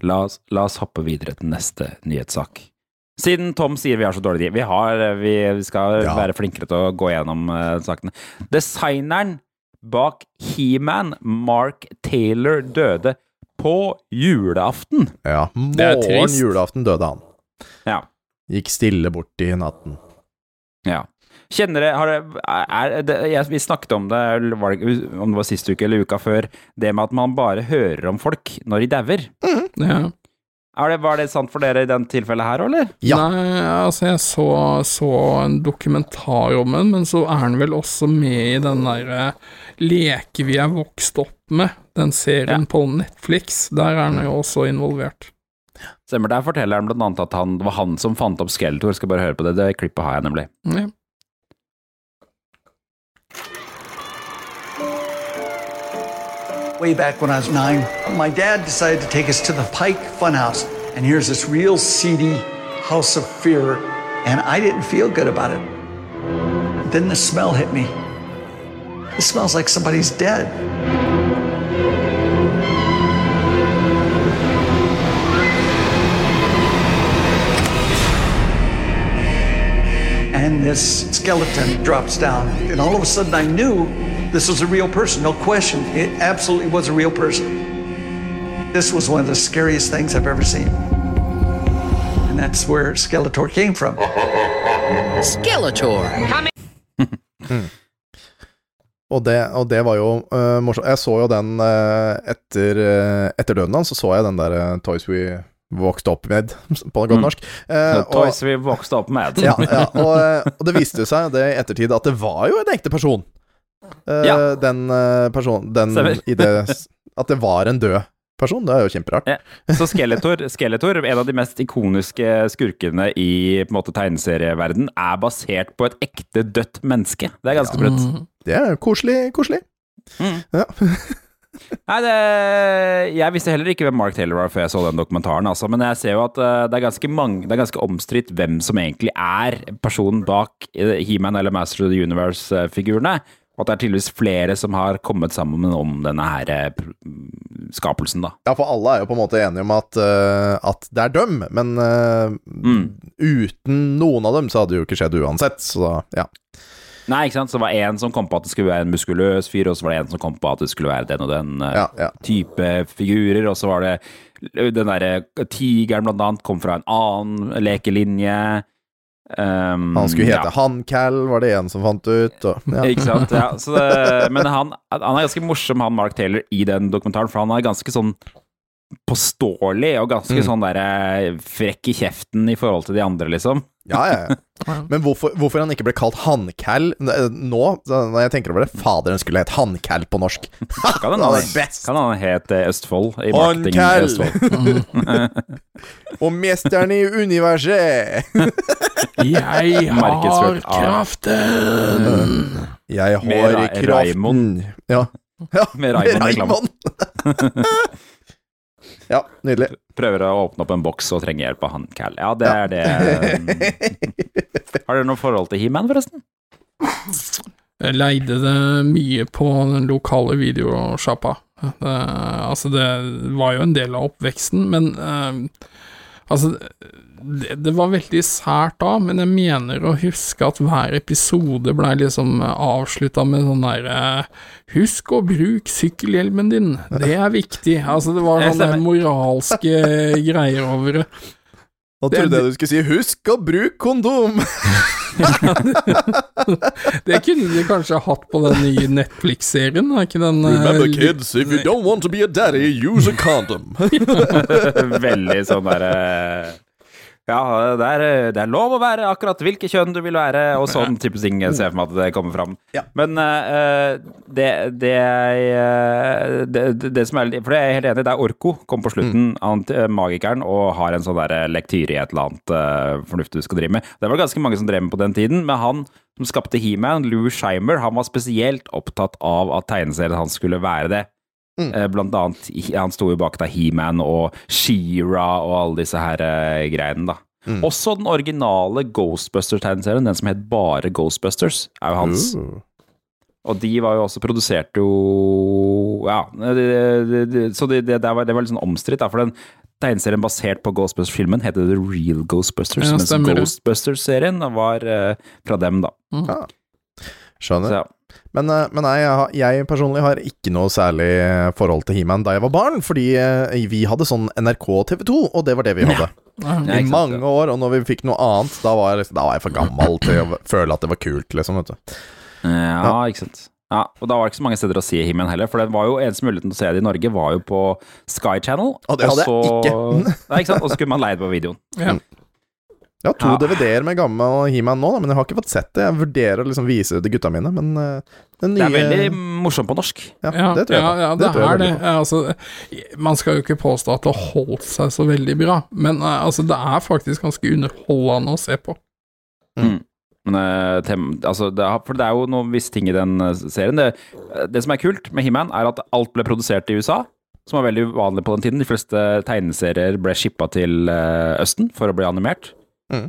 La oss, la oss hoppe videre til neste nyhetssak. Siden Tom sier vi har så dårlig tid, vi, har, vi skal Ja. være flinkere til å gå gjennom uh, sakene. Designeren bak He-Man, Mark Taylor, døde på julaften. Ja, morgen julaften døde han. Ja. Gikk stille bort i natten. Ja. Kjenner det, har det, er det jeg, Vi snakket om det, var det, om det var sist uke eller uka før, det med at man bare hører om folk når de dauer. Ja. Er det, var det sant for dere i den tilfellet her, eller? Ja. Nei, altså, jeg så, så en dokumentar om den, men så er han vel også med i den derre Leke vi er vokst opp med, den serien Ja. på Netflix. Der er han jo også involvert. Stemmer, der forteller han blant annet at han, det var han som fant opp Skeletor. Skal bare høre på det, det klippet har jeg nemlig. Ja. Way back when I was nine, my dad decided to take us to the Pike Funhouse. And here's this real seedy house of fear. And I didn't feel good about it. Then the smell hit me. It smells like somebody's dead. And this skeleton drops down. And all of a sudden, I knew this was a real person. No question. It absolutely was a real person. This was one of the scariest things I've ever seen. And that's where Skeletor came from. Skeletor. Og det, og det var jo uh, morsomt. Jeg så jo den uh, etter, uh, etter døden hans, så så jeg den der uh, Toys We Vokste Opp Med, på godt Mm. norsk. Uh, og, Toys vi vokste opp med. ja, ja, og, uh, og det viste seg det i ettertid at det var jo en ekte person. Uh, Ja. Den uh, personen den, i det, At det var en død person. Det er jo kjemperart. Ja. Så Skeletor, Skeletor, en av de mest ikoniske skurkene i på en måte, tegneserieverden, er basert på et ekte dødt menneske. Det er ganske ja. Mm. Det er koselig, koselig. Mm. Ja. Nei, det, jeg visste heller ikke hvem Mark Taylor var før jeg så den dokumentaren, altså. Men jeg ser jo at eh, det er ganske mange Det er ganske omstridt hvem som egentlig er personen bak eh, He-Man eller Master of the Universe-figurene. Og at det er tydeligvis flere som har kommet sammen om denne her eh, skapelsen, da. Ja, for alle er jo på en måte enige om at, uh, at det er dem, men eh, uten noen av dem så hadde det jo ikke skjedd uansett, så da, ja. Nei, ikke sant? Så det var en som kom på at det skulle være en muskuløs fyr, og så var det en som kom på at det skulle være den og den Ja, ja. type figurer, og så var det den derre tigeren blant annet kom fra en annen lekelinje. Um, Han skulle hete ja. Han-Cal, var det en som fant ut, og ja. Ikke sant? Ja, så det, men han, han er ganske morsom, han Mark Taylor, i den dokumentaren, for han er ganske sånn påståelig og ganske Mm. sånn derre frekk i kjeften i forhold til de andre, liksom. Ja, ja, ja. Men hvorfor, hvorfor han ikke ble kalt Han-Cal nå, når jeg tenker over det Faderen skulle hett Han-Cal på norsk. Kan han, kan han hete Østfold i marketing i Han-Cal! Østfold? Og mesteren i universet! Jeg har kraften! Jeg Med har Ra- kraften. Raimond. Ja. ja. Med Raimond-reklame. Raimond. ja, nydelig. Prøver å åpne opp en boks og trenger hjelp av han Cal. Ja, det er det. Har dere noe forhold til He-Man, forresten? Jeg leide det mye på den lokale videosjappa. Altså, det var jo en del av oppveksten, men uh, Altså, det, det var veldig sært da, men jeg mener å huske at hver episode blei liksom avslutta med sånn derre Husk å bruke sykkelhjelmen din, det er viktig. Altså, det var sånne moralske greier over det. Da trodde jeg du skulle si 'husk å bruke kondom'! Det kunne de kanskje hatt på den nye Netflix-serien, er ikke den eh, Remember kids, if you don't want to be a daddy, use a condom. Veldig sånn derre Ja, det er, det er lov å være akkurat hvilket kjønn du vil være, og sånn type ting ser jeg for meg at det kommer fram. Ja. Men uh, det, eh, det, det, det som er For det er jeg helt enig i, det er Orko kom på slutten, han, eh, magikeren, og har en sånn der lektyre i et eller annet uh, fornuftig du skal drive med. Det var ganske mange som drev med på den tiden, men han som skapte He-Man, Lou Scheimer, han var spesielt opptatt av at tegneserien hans skulle være det. Eh, Blant annet, han sto jo bak da He-Man og She-Ra og alle disse her uh, greiene, da. Også den originale Ghostbusters-tegneserien, den som het bare Ghostbusters, er jo hans. Mm. Og de var jo også produsert jo Ja, de, de, de, så det, var, det var litt sånn omstridt, da, for den tegneserien basert på Ghostbusters-filmen heter The Real Ghostbusters, Ja, mens. Ghostbusters-serien var uh, fra dem, da. Ja. Skjønner. Så, ja. Men, eh, men nei, jeg, jeg personlig har ikke noe særlig eh, forhold til He-Man da jeg var barn, fordi eh, vi hadde sånn NRK TV2, og det var det vi hadde. I mange år, og når vi fikk noe annet, da var liksom, da var jeg for gammel til å føle at det var kult, liksom, vet du. Ja, ikke sant. Ja, og da var det ikke så mange steder å se He-Man heller, for det var jo eneste muligheten til å se det i Norge, var jo på Sky Channel. Og det hadde jeg ikke. Nei, ikke sant? Og så skulle man leid på videoen. Ja. Jeg har to Ja. DVD-er med gammel He-Man nå, da, men jeg har ikke fått sett det. Jeg vurderer å liksom vise det til gutta mine, men eh, den Det er veldig morsomt på norsk. Ja, Ja, det tror jeg ja, på. ja, det, tror jeg er det. Altså, man skal jo ikke påstå at det har holdt seg så veldig bra, men eh, altså, det er faktisk ganske underholdende å se på. Men, eh, tem, altså, det, er- for det er jo noen visse ting i den serien. Det, det som er kult med He-Man, er at alt ble produsert i USA, som var veldig uvanlig på den tiden. De fleste tegneserier ble shippa til Østen for å bli animert. Mm.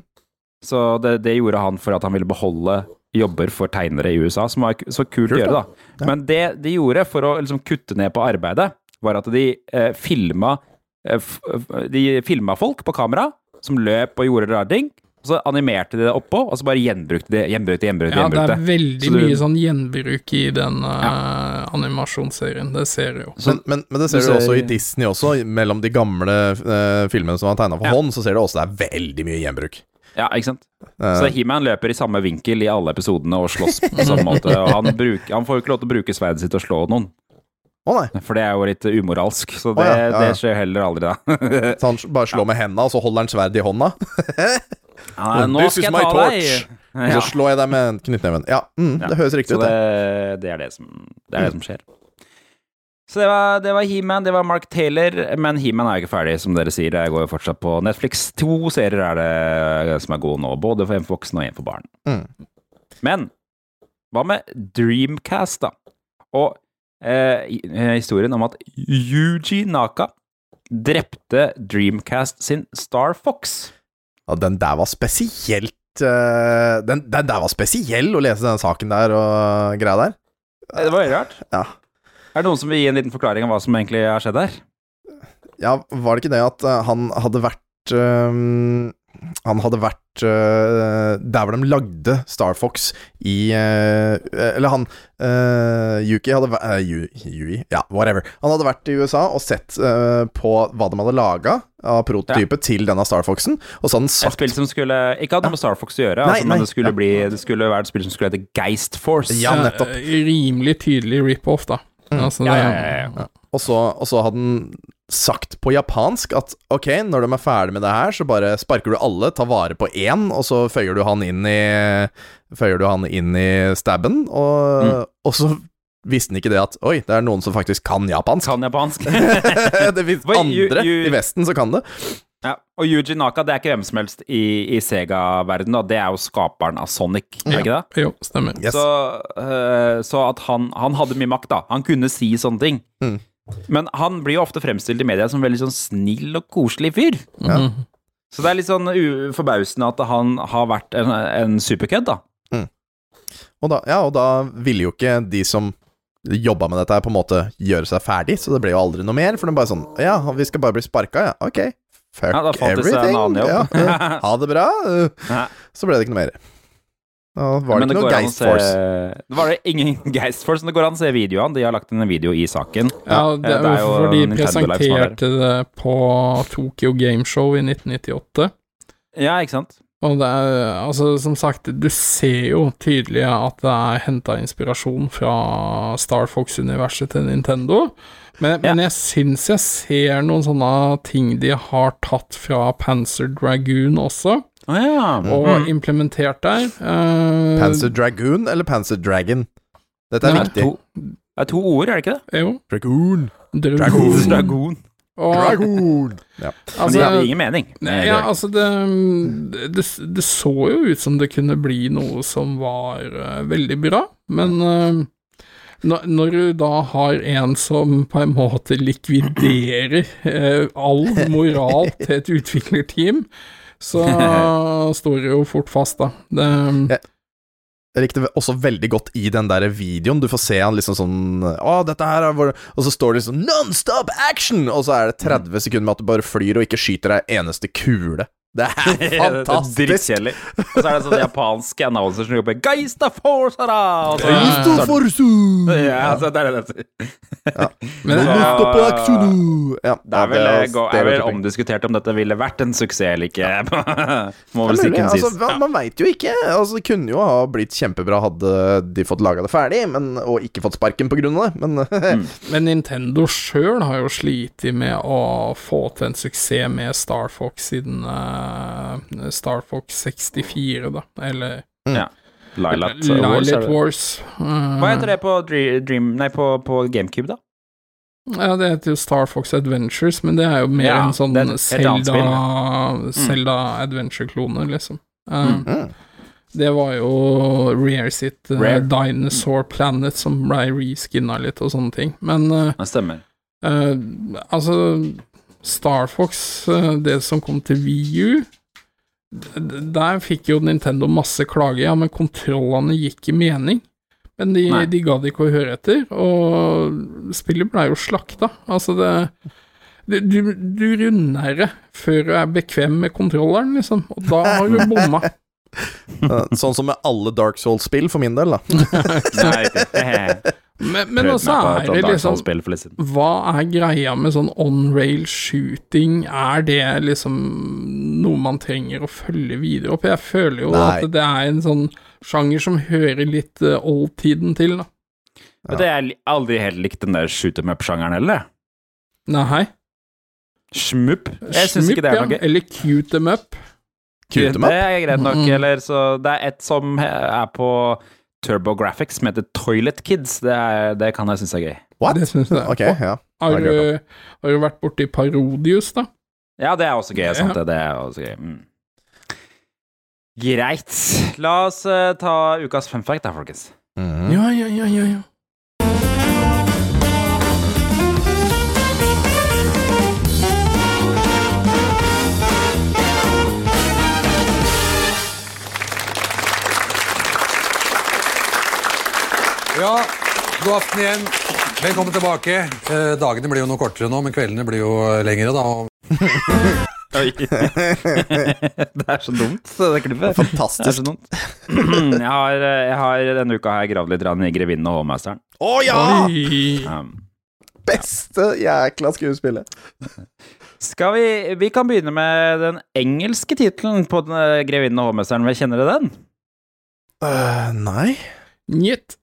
Så det, det gjorde han for at han ville beholde jobber for tegnere i USA, som var så kult, Kult, å gjøre, da. Ja. Men det de gjorde for å liksom kutte ned på arbeidet, var at de eh, filma eh, De filma folk på kamera som løp og gjorde rare ting. Og så animerte de det oppå, og så bare gjenbrukte de gjenbrukte, gjenbrukte, Ja, det er veldig Så du- mye sånn gjenbruk i den eh, animasjonsserien, det ser du jo. Men, men, men det ser Du du også i Disney også, mellom de gamle uh, filmene som var tegna for Ja. hånd, så ser du også det er veldig mye gjenbruk. Ja, ikke sant? Uh, Så He-Man løper i samme vinkel i alle episodene og slåss på samme måte. Og han, bruk, han får jo ikke lov til å bruke sverdet sitt og slå noen, Å nei. for det er jo litt umoralsk. Så det, ja, ja, ja. det skjer heller aldri, da. Så han bare slår med henda, og så holder han sverd i hånda. Ja, nå skal jeg ta deg. Og så slår jeg deg med knyttneven. Ja, mm, det høres riktig Så ut, det, det. er det som, det er det som skjer. Så det var, det var He-Man, det var Mark Taylor, men He-Man er jo ikke ferdig, som dere sier. Jeg går jo fortsatt på Netflix. To serier er det som er gode nå, både for en for voksne og en for barn. Mm. Men hva med Dreamcast, da? Og historien om at Yuji Naka drepte Dreamcast sin Star Fox. Ja, den der var spesielt eh, den, den der var spesiell å lese den saken der og greia der. Eh, Det var veldig rart. Ja. Er det noen som vil gi en liten forklaring av hva som egentlig har skjedd her? Ja, var det ikke det at eh, han hadde vært øhm, Han hadde vært uh, der hvor de lagde Star Fox i uh, Eller han uh, Yuki hadde vært uh, Yui, ja, whatever. Han hadde vært i USA og sett på hva de hadde laga av prototype til denne Star Foxen, og så hadde han Et sagt spill som skulle Ikke hadde noe med Star Fox å gjøre, Nei, altså, nei, det skulle, ja. bli, det skulle være et spill som skulle hete Geist Force. Ja, nettopp. Rimelig tydelig rip-off, da. Altså, Ja, ja, ja, ja. Og så, og så hadde han sagt på japansk at ok, når de er ferdig med det her, så bare sparker du alle, tar vare på én, og så føyer du han inn i Føyer du han inn i stabben, og, Mm. og så visste han ikke det at Oi, det er noen som faktisk kan japansk. Kan japansk. det fins andre you, andre i Vesten som kan det. ja. Og Yuji Naka det er ikke hvem som helst i, i Sega-verdenen, da. Det er jo skaperen av Sonic, er ja. ikke det? Jo, stemmer. Yes. Så, uh, så at han, han hadde mye makt, da. Han kunne si sånne ting. Mm. Men han blir jo ofte fremstilt i media som veldig sånn snill og koselig fyr. Ja. Så det er litt sånn forbausende at han har vært en, en superkødd, da. Og da, ja, og da ville jo ikke de som jobba med dette, her på en måte gjøre seg ferdig, så det ble jo aldri noe mer. For det er bare sånn Ja, vi skal bare bli sparka, ja. Ok. Fuck Ja, everything. Ja, ha det bra. Så ble det ikke noe mer. Da var det, det ikke noe Geist se- Force. Det var det ingen Geist Force, men det går an å se videoene. De har lagt inn en video i saken. Ja, det er det er jo fordi for de presenterte det på Tokyo Gameshow i 1998. Ja, ikke sant? Og det er, altså, som sagt, du ser jo tydelig at det er henta inspirasjon fra Star Fox-universet til Nintendo. Men, men jeg syns jeg ser noen sånne ting de har tatt fra Panzer Dragoon også, Å ja. og implementert der. Uh, Panzer Dragoon eller Panzer Dragon? Dette er Nei, viktig. To, det er to ord, er det ikke det? Jo. Dragoon. Dragoon. Dragoon. Og, Dragoon. Ja. Men altså, det hadde ingen mening. Nei, ja, altså det, det Det så jo ut som det kunne bli noe som var uh, veldig bra, men uh, når du da har en som på en måte likviderer eh, all moral til et utviklerteam, så står det jo fort fast, da. Det, Jeg likte ve- også veldig godt i den der videoen. Du får se han liksom sånn Å, dette her er hvor Og så står det liksom Non-stop action! Og så er det 30 sekunder med at du bare flyr og ikke skyter ei eneste kule. Det er Det er fantastisk! Drittkjedelig. Og så er det sånn japanske announcer som roper 'Geista Forsara!' Og så- Isto forsu! Ja, så det er det det ja. men Så- Isto! Ja, Det er vel, det er vel omdiskutert om dette ville vært en suksess eller ikke. Må vel sikkert er si mulig, kunne altså, Man veit jo ikke. Altså, det kunne jo ha blitt kjempebra hadde de fått laga det ferdig, men, og ikke fått sparken på grunn av det, men Mm. men Nintendo sjøl har jo slitt med å få til en suksess med Star Fox siden eh, Star Fox 64, da, eller ja. Lilat Wars. Wars. Hva heter det på Dream Nei, på, på GameCube, da? Ja, det heter jo Star Fox Adventures, men det er jo mer Ja, en sånn det er et helt annet Zelda, Zelda Adventure-klone, liksom. Um, Mm. Det var jo Rare sitt eh, Rare. Dinosaur Planet som ble reskinna litt og sånne ting. Men uh, Det stemmer. Uh, altså Star Fox, eh, det som kom til VU Der fikk jo Nintendo masse klager, ja, men kontrollene gikk i mening. Men de, Nei. de ga det ikke å høre etter, og spillet ble jo slakta. Altså, det du, du, du runder det før du er bekvem med kontrolleren, liksom, og da har du bomma. Sånn som med alle Dark Souls-spill, for min del, da. Men, men også er det liksom. Hva er greia med sånn on-rail shooting? Er det liksom noe man trenger å følge videre opp? Jeg føler jo Nei. at det er en sånn sjanger som hører litt uh, old-tiden til, da. Men det er aldri helt likt den der shoot em up-sjangeren heller. Nei. Shmup. Jeg syns ikke det er ja. noe ja. Eller cute-em-up. Det er greit nok, Mm. eller så Det er et som er på TurboGrafx som heter Toilet Kids. Det, er, det kan jeg synes er gøy. What? Det synes jeg. Okay, ja. Har, har du, har du vært borti Parodius, da? Ja, det er også gøy. Sant? Ja. det? Det er også gøy. Mm. Greit. La oss uh, ta ukas fun fact da, folkens. Mhm. Ja, ja, ja, ja. ja. God aften igjen. Velkommen tilbake. Eh, dagene blir jo noe kortere nå, men kveldene blir jo lengre, da. Oi. det er så dumt, det klippet. Fantastisk. Dumt. jeg, har, jeg har denne uka har jeg gravd litt i 'Grevinnen og hovmesteren'. Å ja! Um, Beste jækla skuespillet. skal vi Vi kan begynne med den engelske tittelen på den, eh, 'Grevinnen og hovmesteren'. Kjenner dere den? Uh, nei. Njet.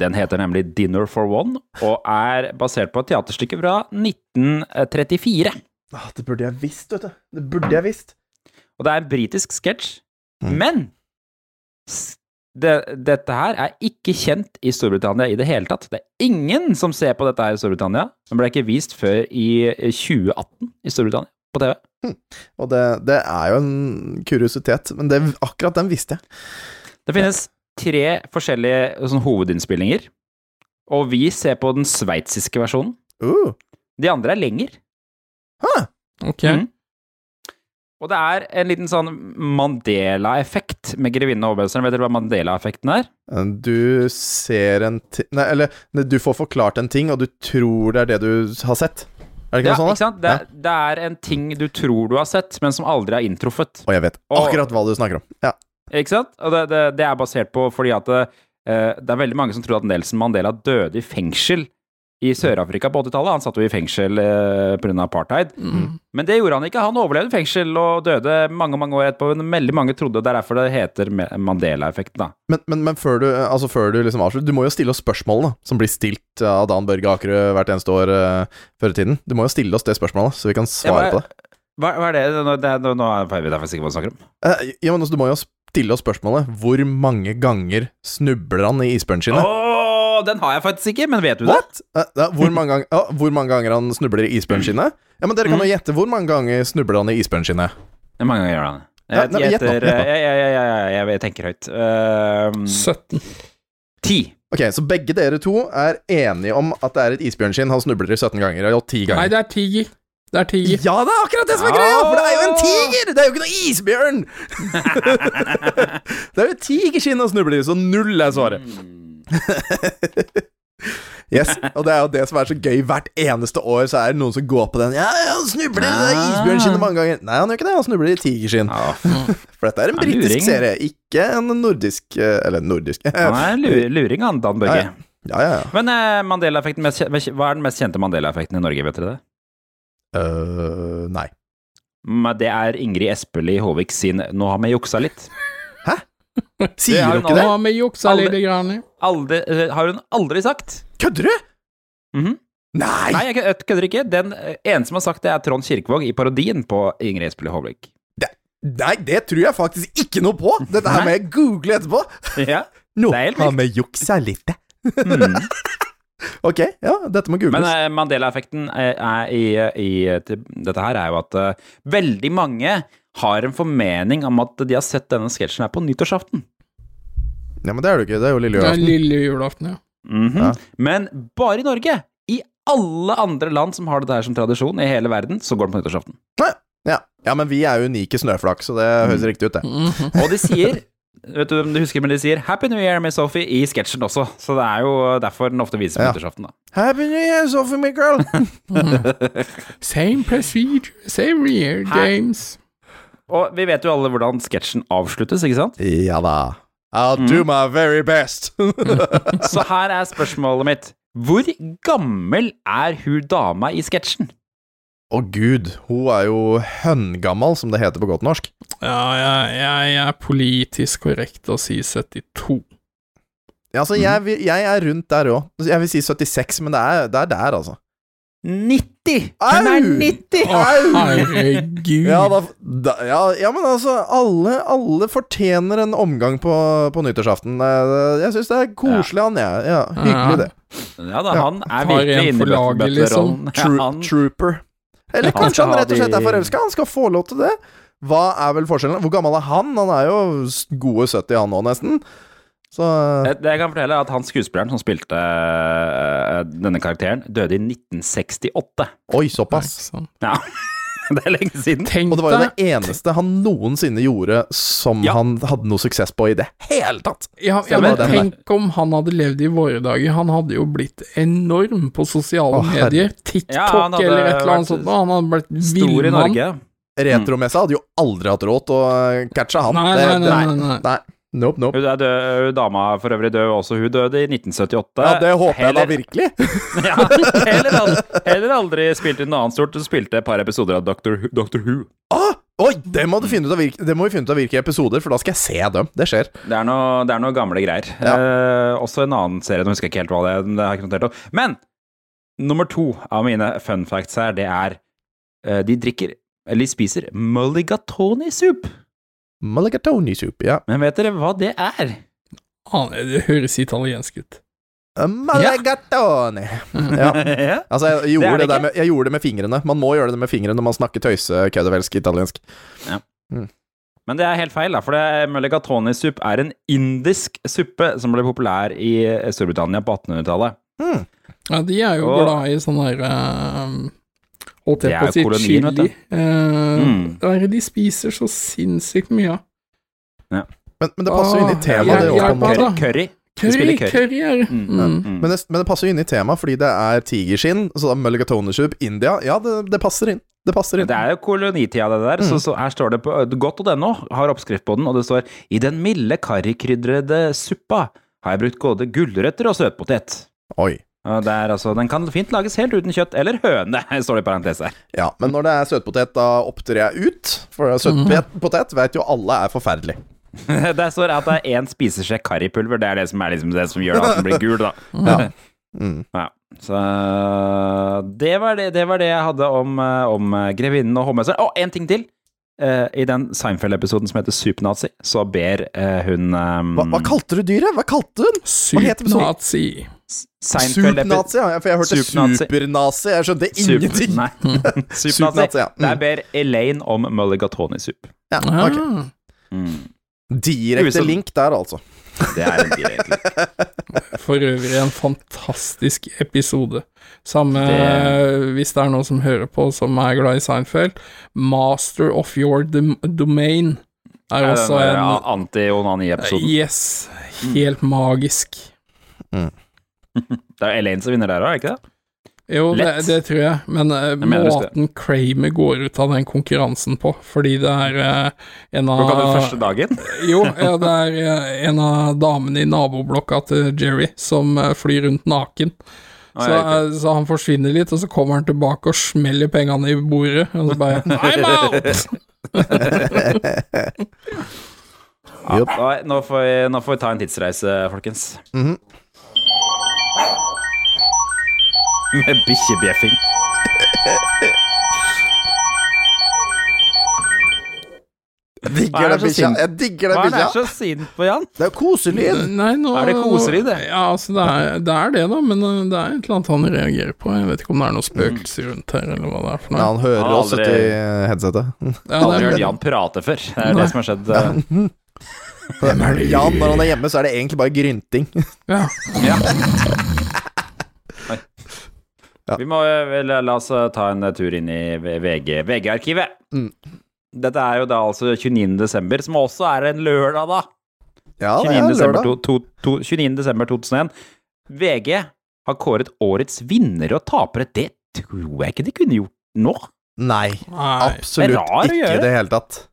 Den heter nemlig 'Dinner for One', og er basert på et teaterstykke fra 1934. Ah, det burde jeg visst, vet du. Det burde jeg visst. Og det er en britisk sketsj. Mm. Men det, dette her er ikke kjent i Storbritannia i det hele tatt. Det er ingen som ser på dette her i Storbritannia. Den ble ikke vist før i 2018 i Storbritannia, på TV. Og det, det er jo en kuriositet, men det, akkurat den visste jeg. Det finnes tre forskjellige sånn, hovedinnspillinger, og vi ser på den sveitsiske versjonen. Uh, De andre er lenger. Ok. Mm. Og det er en liten sånn Mandela-effekt med grevinne og hovmesteren. Vet dere hva Mandela-effekten er? du ser en ting Nei, eller du får forklart en ting, og du tror det er det du har sett. Er det ikke Ja, noe sånt? ikke sant? Det, det er en ting du tror du har sett, men som aldri er inntruffet. Og jeg vet Og- akkurat hva du snakker om. Ja. Ikke sant? Og det, det, det er basert på fordi at det, eh, det er veldig mange som tror at Nelson Mandela døde i fengsel i Sør-Afrika på 80-tallet. Han satt jo i fengsel eh, pga. apartheid. Men det gjorde han ikke. Han overlevde fengsel og døde mange mange år etterpå. Men veldig mange trodde det er derfor det heter Mandela-effekten. da. Men, men, men før du, altså før du liksom avslutter, du må jo stille oss spørsmålene som blir stilt av Dan Børge Akerø hvert eneste år eh, før i tiden. Du må jo stille oss det spørsmålet, så vi kan svare Ja, på det. Hva, hva er det? Nå, det, nå, nå vet jeg faktisk på hva du snakker om. Eh, ja, men altså, du må jo stille oss spørsmålet hvor mange ganger snubler han i isbjørnskinnet? Oh, den har jeg faktisk ikke, men vet du det? What? det? ja, hvor, mange gang, ja, hvor mange ganger han snubler i isbjørnskinnet? Ja, men dere kan jo gjette hvor mange ganger snubler han i isbjørnskinnet. Hvor mange ganger gjør han det? Jeg, gjetter- jeg, tenker høyt. Uh, 17. Ti. Ok, så begge dere to er enige om at det er et isbjørnskinn han snubler i 17 ganger, og 10 ganger. Nei, det er tiger. Det er tiger. Ja, det er akkurat det som er greia! For det er jo en tiger! Det er jo ikke noe isbjørn! det er jo tigerskinn og snubler i, så null er svaret. yes, og det er jo det som er så gøy. Hvert eneste år så er det noen som går på den. Ja, ja, han snubler i det der isbjørnskinnet mange ganger. Nei, han gjør ikke det. Han snubler i tigerskinn. Ja, For dette er en Ja, britisk serie, ikke en nordisk eh, Eller nordisk. han er lu- luring, han, Dan Børge. Ja, Ja, ja, ja. Men eh, Mandela-effekten, hva er den mest kjente Mandela-effekten i Norge, vet dere det? Øh, nei. Men Det er Ingrid Espelid Håvik sin 'Nå har vi juksa litt'. Hæ? Sier dere hun det? Nå har vi juksa litt. Grann. Aldri, eh, har hun aldri sagt. Kødder du? Mhm. Nei! Nei, jeg kødder ikke. Den eh, eneste som har sagt det, er Trond Kirkevåg i parodien på Ingrid Espelid Håvik. Nei, det tror jeg faktisk ikke noe på! Dette her må jeg google etterpå. Ja. Nå Det er helt har vi juksa litt. Mm. Ok, ja, dette må googles. Men eh, Mandela-effekten eh, er i, i til, Dette her er jo at uh, veldig mange har en formening om at de har sett denne sketsjen her på nyttårsaften. ja, men det er det jo ikke. Det er jo lille julaften. Det er lille julaften, ja. Mhm. Ja. Men bare i Norge. I alle andre land som har dette her som tradisjon i hele verden, så går det på nyttårsaften. Ja. ja, men vi er jo unike snøflak, så det høres riktig ut, det. Mhm. Og de sier Vet du om du husker, men de sier 'Happy New Year' med Sophie i sketsjen også. Så det er jo derfor den ofte vises på Ja. nyttårsaften, da. Happy New Year, Sophie girl Same procedure, same year, James. Og vi vet jo alle hvordan sketsjen avsluttes, ikke sant? ja da. I'll do Mm. my very best. Så her er spørsmålet mitt. Hvor gammel er hun dama i sketsjen? Å gud, hun er jo høngammal, som det heter på godt norsk. Ja, jeg, jeg er politisk korrekt å si 72. Ja, altså, jeg, jeg er rundt der òg. Jeg vil si 76, men det er, det er der, altså. 90! Hun er 90! Å, herregud. Ja, da, da, ja, ja, men altså, alle, alle fortjener en omgang på, på nyttårsaften. Jeg syns det er koselig, han, jeg. Ja, hyggelig, det. Ja da, han er virkelig inne i bøtterollen. liksom. Ja, trooper. Eller Han kanskje han rett og slett er forelska. Han skal få lov til det. Hva er vel forskjellen? Hvor gammel er han? Han er jo gode 70, han nå, nesten. Så Det det jeg kan fortelle, er at han skuespilleren som spilte øh, denne karakteren, døde i 1968. Oi, såpass. sant? Ja. Det er lenge siden. Tenk Og det var jo det eneste han noensinne gjorde som Ja. han hadde noe suksess på i det hele tatt. Ja, ja, men tenk tenk om han hadde levd i våre dager. Han hadde jo blitt enorm på sosiale Åh, medier. TikTok Ja, eller et eller annet sånt. Han hadde blitt Stor i villmann. Retromessa hadde jo aldri hatt råd til å catche han. Nei, nei, nei, nei, nei, nei. Nope, nope. Hun er død, dama for øvrig død også. Hun døde i 1978. Ja, det håper jeg da virkelig. ja, heller, aldri, heller aldri spilt i noe annet stort. Hun spilte et par episoder av Doctor, Doctor Who. Ah, oi, det må, vi finne ut av hvilke episoder, for da skal jeg se dem. Det skjer. Det er noe, det er noe gamle greier. Eh, også en annen serie, nå husker jeg ikke helt hva det er. Det har jeg ikke notert opp. Men nummer to av mine fun facts her, det er eh, De drikker, eller spiser mulligatawny-soup. Mulligatawny soup, ja. Men vet dere hva det er? Ah, det høres italiensk ut. Uh, Ja. Ja. Altså, jeg gjorde det det, der med, jeg gjorde det med fingrene. Man må gjøre det med fingrene når man snakker tøyse, køddevelsk italiensk. Men det er helt feil, da, for det- mulligatawny-supp er en indisk suppe som ble populær i eh, Storbritannia på 1800-tallet. Ja, de er jo Og- glad i sånn her eh, Holdt Det jeg på å si kolonien, chili. Eh, Mm. Hva er det de spiser så sinnssykt mye av? Men, men det passer jo inn i temaet, det òg. Curry. De Curry, curry. curry er. Mm, Mm. mm. Men det, men det passer jo inn i temaet, fordi det er tigerskinn, så da mulligatonesoup, India Ja, det, det passer inn. Det passer inn. Det er jo kolonitida, det der. Så, så her står det på godt.no, har oppskrift på den, og det står I den milde karrikrydrede suppa har jeg brukt både gulrøtter og søtpotet. Oi. Og det er altså, Den kan fint lages helt uten kjøtt, eller høne, står det i parentes her. Ja, men når det er søtpotet, da opptrer jeg ut. For søtpotet vet jo alle er forferdelig. Der står at det er én spiseskje karripulver. Det er det som er liksom det som gjør at den blir gul, da. Ja. Mm. Ja. Så det var det, det var det jeg hadde om, eh, om eh, grevinnen og hovmesteren. Å, en ting til! Eh, I den Seinfeld-episoden som heter Supernazi, så ber hun um, Hva, hva kalte du dyret? Hva kalte hun? den? Supnazi, ja. For jeg hørte Supernazi. supernazi. Jeg skjønte ingenting. Nei. Supernazi. Super ja. Mm. Der ber Elaine om mulligatoni-sup. Ja, ok. Ah. Mm. Direkte link der, altså. Det er en direkte For øvrig en fantastisk episode. Samme Det- hvis det er noen som hører på som er glad i Seinfeld. Master of your domain er Er også en anti-onani-episoden. Yes. Helt magisk. Det er Elaine som vinner der òg, er det ikke det? Jo, det, det tror jeg, men uh, måten Kramer går ut av den konkurransen på, fordi det er uh, en av Klokka den første dagen. Jo, ja, det er uh, en av damene i naboblokka til Jerry som flyr rundt naken. Så, så han forsvinner litt, og så kommer han tilbake og smeller pengene i bordet, og så bare I'm out! Ja, nå, får vi, nå får vi ta en tidsreise, folkens. Mhm. Med bikkjebjeffing. Digger er den det bikkja. Jeg digger den Hva er det bikkja. så sint på, Jan? Det er koselig. Nei, nå Er det koselig, det? Ja, altså, det er, det er det, da, men eh, det er et eller annet han reagerer på. Jeg vet ikke om det er noe spøkelser rundt her, eller hva det er for Ja, han hører Han oss uti headsetet. Ja, Jeg har aldri hørt er, Jan prate før. Det er det som har skjedd. Ja. Jan, når han er hjemme, så er det egentlig bare grynting. ja. Ja. Ja. Vi må eh, vel la oss eh, ta en tur inn i VG VG-arkivet. Mm. Dette er jo da altså 29. desember, som også er en lørdag, da. Ja, det 29. er desember, lørdag. to, to, to, 29. desember 2001. VG har kåret årets vinnere og tapere. Det tror jeg ikke de kunne gjort nå. Nei, Nei. absolutt Det ikke i det hele tatt.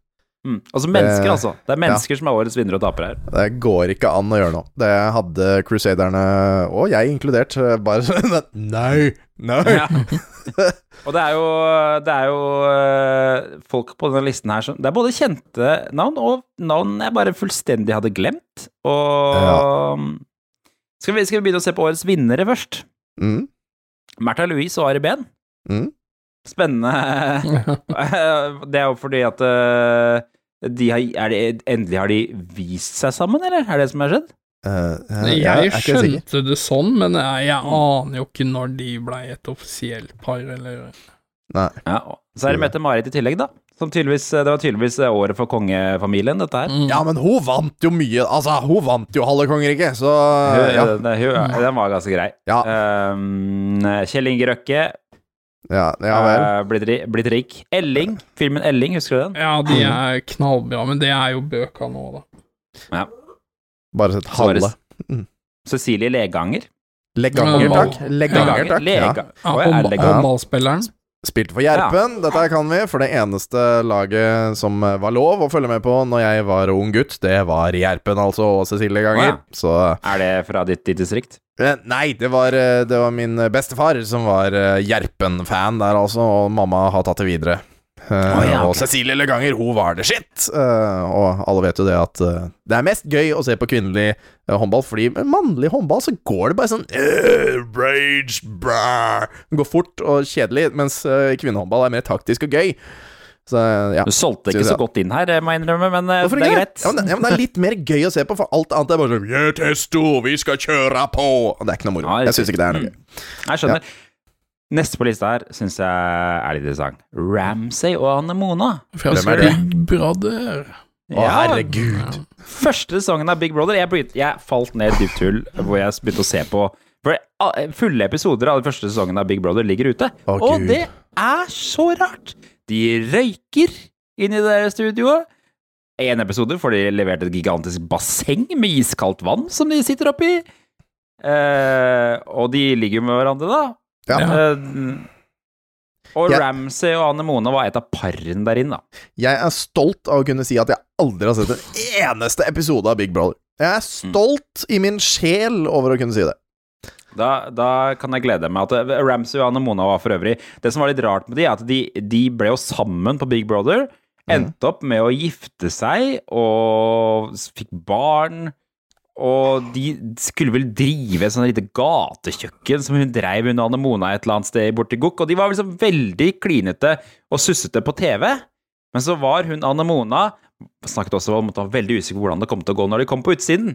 Mm. Altså mennesker, det, altså. Det er mennesker som er årets vinnere og tapere her. Det går ikke an å gjøre noe. Det hadde Crusaderne, og jeg inkludert, bare sånn Nei, nei. Ja. og det er jo, det er jo eh, folk på denne listen her som Det er både kjente navn og navn jeg bare fullstendig hadde glemt. Og skal, vi, skal vi begynne å se på årets vinnere først? Mm, Märtha Louise og Ari Behn. mm. Spennende. det er jo fordi at eh, de har, er det, endelig har de vist seg sammen, eller? Er det det som har skjedd? Uh, eh, Jeg, jeg skjønte det sånn, men jeg, jeg aner jo ikke når de blei et offisielt par, eller Nei. Ja, Så er det Mette-Marit i tillegg, da. Som tydeligvis, det var tydeligvis året for kongefamilien, dette her. Mm. Ja, men hun vant jo mye. Altså, hun vant jo halve kongeriket, så Hun- ja. den, hun- den var ganske grei. Ja. Um, Kjell Inge Røkke, Ja, ja vel. Eh, blitt, ri- blitt rik. Elling, filmen Elling, husker du den? Ja, de er knallbra, men det er jo bøka nå, da. Ja. Bare sett halve. Mm. Cecilie Leganger. Leganger, takk. Leganger, takk. Ja. Lega. Ja, Håndballspilleren. ja, Leganger. Spilte for Gjerpen, dette kan vi, for det eneste laget som eh, var lov å følge med på når jeg var ung gutt, det var Gjerpen, altså, og Cecilie Ganger. Ja. Så Er det fra ditt, ditt distrikt? Eh, Nei, det var, eh, det var min bestefar som var eh, Gjerpen-fan der, altså, og mamma har tatt det videre. Oh, ja, Og. Cecilie Leganger, hun var det shit! Og alle vet jo det at det er mest gøy å se på kvinnelig håndball, fordi med mannlig håndball så går det bare sånn Rage, brr. Går fort og kjedelig, mens eh, kvinnehåndball er mer taktisk og gøy. Så ja. Du solgte ikke så godt inn her, må jeg innrømme, men eh, Hvorfor det er greit. Ja men, det- ja, men det er litt mer gøy å se på, for alt annet er bare sånn Yeah, testo, vi skal kjøre på! Og det er ikke noe moro. Ja, jeg syns ikke det er noe gøy. Jeg skjønner. Neste på lista her syns jeg er litt interessant. Ramsay og Anne Mona. Hvem er det? Big Brother. Å, herregud. Første sesongen av Big Brother Jeg, begynte, jeg falt ned i et dypt hull hvor jeg begynte å se på For Fulle episoder av den første sesongen av Big Brother ligger ute. Å, og Gud. det er så rart! De røyker inn i det studioet. En episode får de levert et gigantisk basseng med iskaldt vann som de sitter oppi. Eh, og de ligger jo med hverandre, da. Ja. Eh, og Ja. Ramsay og Anne Mona var et av parene der inne, da. Jeg er stolt av å kunne si at jeg aldri har sett en eneste episode av Big Brother. Jeg er stolt i min sjel over å kunne si det. Da, da kan jeg glede meg at Ramsay og Anne Mona var for øvrig Det som var litt rart med de, er at de, de ble jo sammen på Big Brother. Endte opp med å gifte seg og fikk barn. Og de skulle vel drive et sånt lite gatekjøkken som hun dreiv under Anne Mona et eller annet sted borti Gokk. Og de var liksom veldig klinete og sussete på TV. Men så var hun Anne Mona Snakket også om at hun var veldig usikker på hvordan det kom til å gå når de kom på utsiden.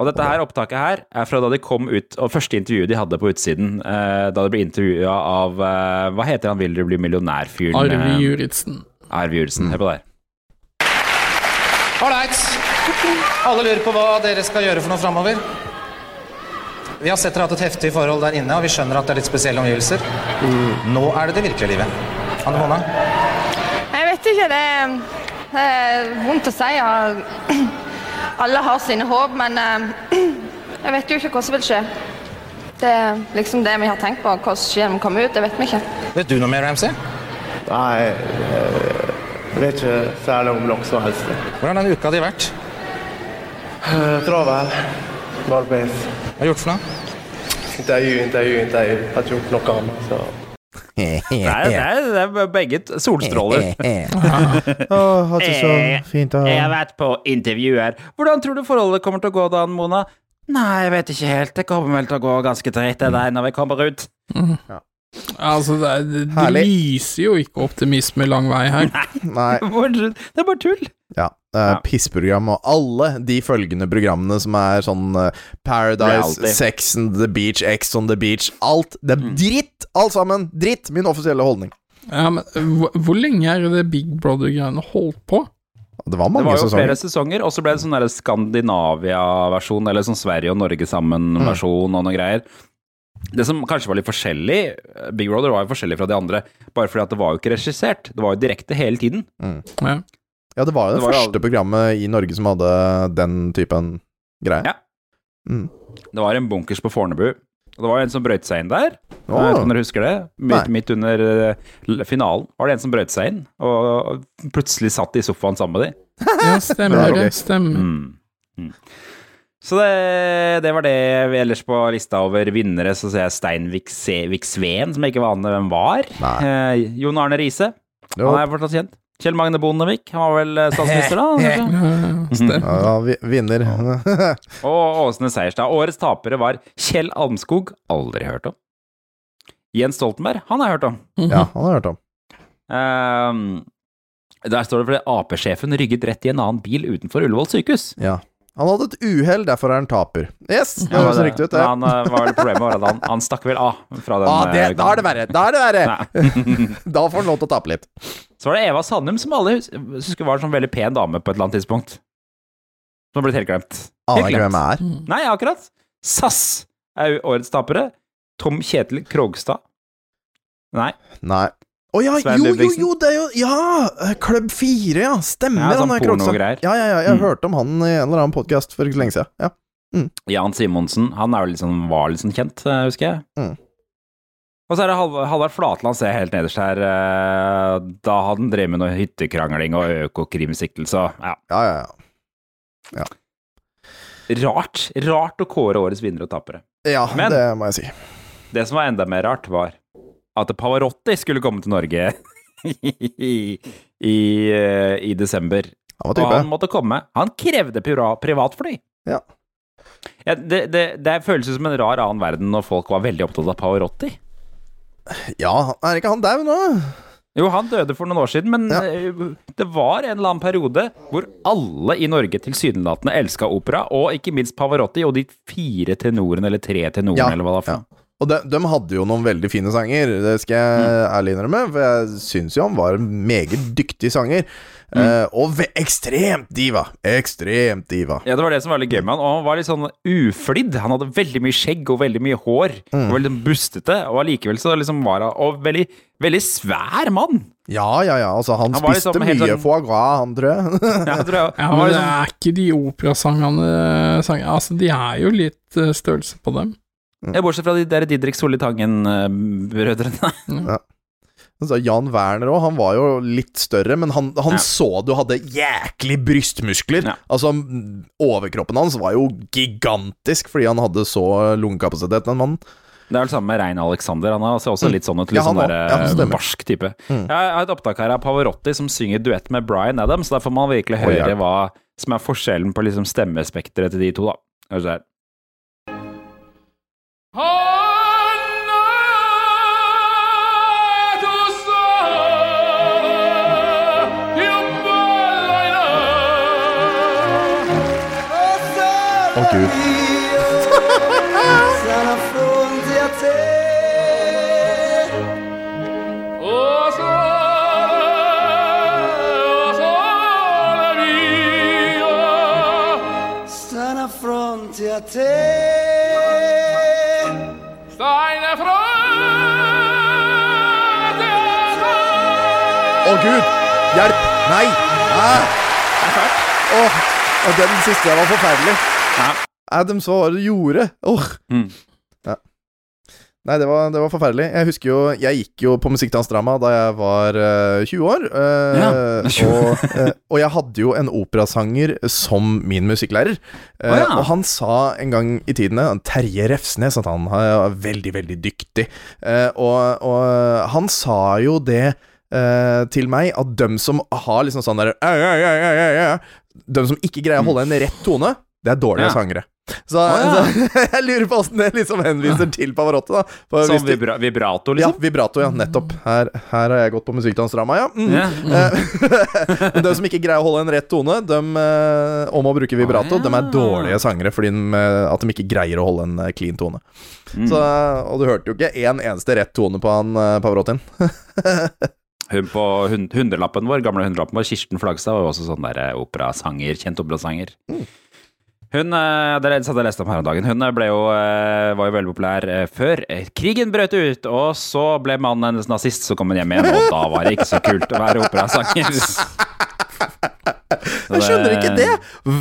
Og dette her opptaket her er fra da de kom ut, og første intervjuet de hadde på utsiden, eh, da de ble intervjua av eh, Hva heter han vil du bli millionær-fyren? Arve Eh, Juritzen. Arve Juritzen. Hør på det her. Ålreit. Alle lurer på hva dere skal gjøre for noe framover. Vi har sett dere hatt et heftig forhold der inne, og vi skjønner at det er litt spesielle omgivelser. Nå er det det virkelige livet. Anne Mona? Jeg vet ikke, det er, det er vondt å si. ja. Alle har sine håp, men eh, jeg vet jo ikke hva som vil skje. Det er liksom det vi har tenkt på. Hva som skjer når vi kommer ut, det vet vi ikke. Vet du noe mer, Ramsey? Nei, eh, jeg vet ikke særlig om noe som helst. Hvordan har den uka di vært? Eh, Travel. Bare pes. Hva har du gjort for noe? Intervju, intervju, intervju. Har ikke gjort noe annet. Så. Det er, det er, det er begge solstråler. oh, det så fint å Jeg har vært på intervjuer. Hvordan tror du forholdet kommer til å gå da, Mona? Nei, jeg vet ikke helt. Det kommer vel til å gå ganske dritt det der når vi kommer ut. Altså, det, er, det, det lyser jo ikke optimisme lang vei her. Nei. Det er bare tull. Ja. Uh, Pissprogram og alle de følgende programmene som er sånn uh, Paradise, Reality. Sex on the Beach, X on the Beach Alt. Det er dritt! Alt sammen. Dritt! Min offisielle holdning. Ja, men hvor, hvor lenge er det Big Brother-greiene holdt på? Det var mange sesonger. Det var jo flere sesonger. sesonger, og så ble det sånn Skandinavia-versjon, eller sånn Sverige og Norge sammen-versjon og noe greier. Det som kanskje var litt forskjellig Big Brother var jo forskjellig fra de andre, bare fordi at det var jo ikke regissert. Det var jo direkte hele tiden. Ja. Ja, det var jo det, Det var jo første programmet i Norge som hadde den typen greie. Ja. Mm. Det var en bunkers på Fornebu. Og det var en som brøyt seg inn der. Jeg vet ikke om dere husker det? Midt, midt under eh, finalen var det en som brøyt seg inn, og plutselig satt i sofaen sammen med de. Ja, stemmer det. Stemmer. Mm. Mm. Så det, det var det vi ellers på lista over vinnere. Så ser jeg Stein Viksveen, som jeg ikke aner hvem var. Eh, Jon Arne Riise. Jo. Han er fortsatt kjent. Kjell Magne Bondevik. Han var vel eh, statsminister, da? Ja, vinner. Og Åsne Seierstad. Årets tapere var Kjell Almskog. Aldri hørt om. Jens Stoltenberg. Han har jeg hørt om. ja, han har jeg hørt om. Ehm, der står det fordi Ap-sjefen rygget rett i en annen bil utenfor Ullevål sykehus. Ja. Han hadde et uhell, derfor er han taper. Yes, det høres ja, riktig ut, det. Han, eh, var det problemet var at han, han stakk vel av fra den Ah, det, eh, da er det verre! Da er det verre! Da får han lov til å tape litt. Så var det Eva Sandum, som alle hus- husker var en sånn veldig pen dame på et eller annet tidspunkt. Som har blitt helt glemt. Aner Helt ikke hvem jeg er. Nei, akkurat. SAS er årets tapere. Tom Kjetil Krogstad. Nei. Nei. Å ja, jo, jo, jo, det er jo Ja! eh, Klubb 4, ja. Stemmer. Ja, sånn han er pornogreier. Ja, ja, ja. Jeg Mm. hørte om han i en eller annen podkast for ikke lenge siden. Ja. Jan Simonsen, han er jo sånn, var litt sånn kjent, eh, husker jeg. Mm. Og så er det Halv- Halvard Flatland, ser jeg helt nederst her. eh, Da hadde han drevet med noe hyttekrangling og økokrimsiktelse og ja. Ja, ja, ja. Rart. Rart å kåre årets vinnere og tapere. Ja, Men- det må jeg si. Det som var enda mer rart, var at Pavarotti skulle komme til Norge i, i, eh, i desember. Han Og han måtte komme. Han krevde privatfly. Ja. Ja, det, det, det føles som en rar annen verden når folk var veldig opptatt av Pavarotti. Ja, er ikke han dau nå? Jo, han døde for noen år siden, men ja. det var en eller annen periode hvor alle i Norge tilsynelatende elska opera, og ikke minst Pavarotti og de fire tenorene, eller tre tenorene, Ja, eller hva det var. Og de, de hadde jo noen veldig fine sanger, det skal jeg Mm. ærlig innrømme, for jeg syns jo han var en meget dyktig sanger. Mm. Uh, og ve ekstremt diva! Ekstremt diva. Ja, det var det som var litt gøy med han, og han var litt sånn uflidd. Han hadde veldig mye skjegg og veldig mye hår, Mm. og veldig sånn bustete, og allikevel så liksom var han Og veldig, veldig svær mann! Ja, ja, ja. Altså, han, Han spiste liksom mye sånn- foie gras, han, tror jeg. Ja, jeg tror jeg, Ja, men det liksom, er ikke de operasangene sang, Altså, de er jo litt eh, størrelse på dem. Ja, Bortsett fra de der Didrik Solli Tangen-brødrene. Ja. Altså, Jan Werner òg, han var jo litt større, men han, han Ja. så du hadde jæklig brystmuskler. Ja. Altså, overkroppen hans var jo gigantisk fordi han hadde så lungekapasitet, den mannen. Det er vel samme med Rein Alexander. Han er også litt sånn ut. Mm. Ja, sånn han der, også. Ja, eh, barsk type. Mm. Jeg har et opptak her av Pavarotti som synger duett med Bryan Adams. Der får man virkelig Oi, høre ja. hva som er forskjellen på liksom stemmespekteret til de to, da. Skal vi se her. Å, gud. Hjelp! Nei! Ah! Åh, og den siste var forferdelig. Ja. Adams, hva var det du gjorde? Åh. Mm. Nei, det var, det var forferdelig. Jeg husker jo Jeg gikk jo på Musikkdansdrama da jeg var uh, 20 år. Uh, Ja, 20. og, uh, og jeg hadde jo en operasanger som min musikklærer. Eh, Å, ja. Og han sa en gang i tiden eh, Terje Refsnes, at han er veldig, veldig dyktig. Eh, og, og han sa jo det eh, til meg, at dem som har liksom sånn der «Au, au, au, au, au, au», De som ikke greier å holde en rett tone, det er dårlige Ja. sangere. Så, ah, ja. så jeg lurer på åssen det liksom henviser til Pavarotti, da. For Som vibra vibrato, ja, liksom? vibrato, ja. Nettopp. Her, her har jeg gått på musikkdansdrama, ja. Mm. Yeah. Mm. Men de som ikke greier å holde en rett tone, de, eh, om å bruke vibrato, ah, ja. de er dårlige sangere fordi de, eh, at de ikke greier å holde en eh, clean tone. Mm. Så, eh, og du hørte jo ikke én eneste rett tone på han Pavarottin. Hun på hund, hundrelappen vår, gamle hundrelappen vår, Kirsten Flagstad, var jo også sånn der eh, operasanger, kjent operasanger. Mm. Hun eh, det satt jeg leste om her om dagen. Hun eh, ble jo, eh, var jo veldig populær før krigen brøt ut, og så ble mannen hennes nazist, så kom hun hjem igjen, og da var det ikke så kult å være operasanger. Så Jeg skjønner ikke det!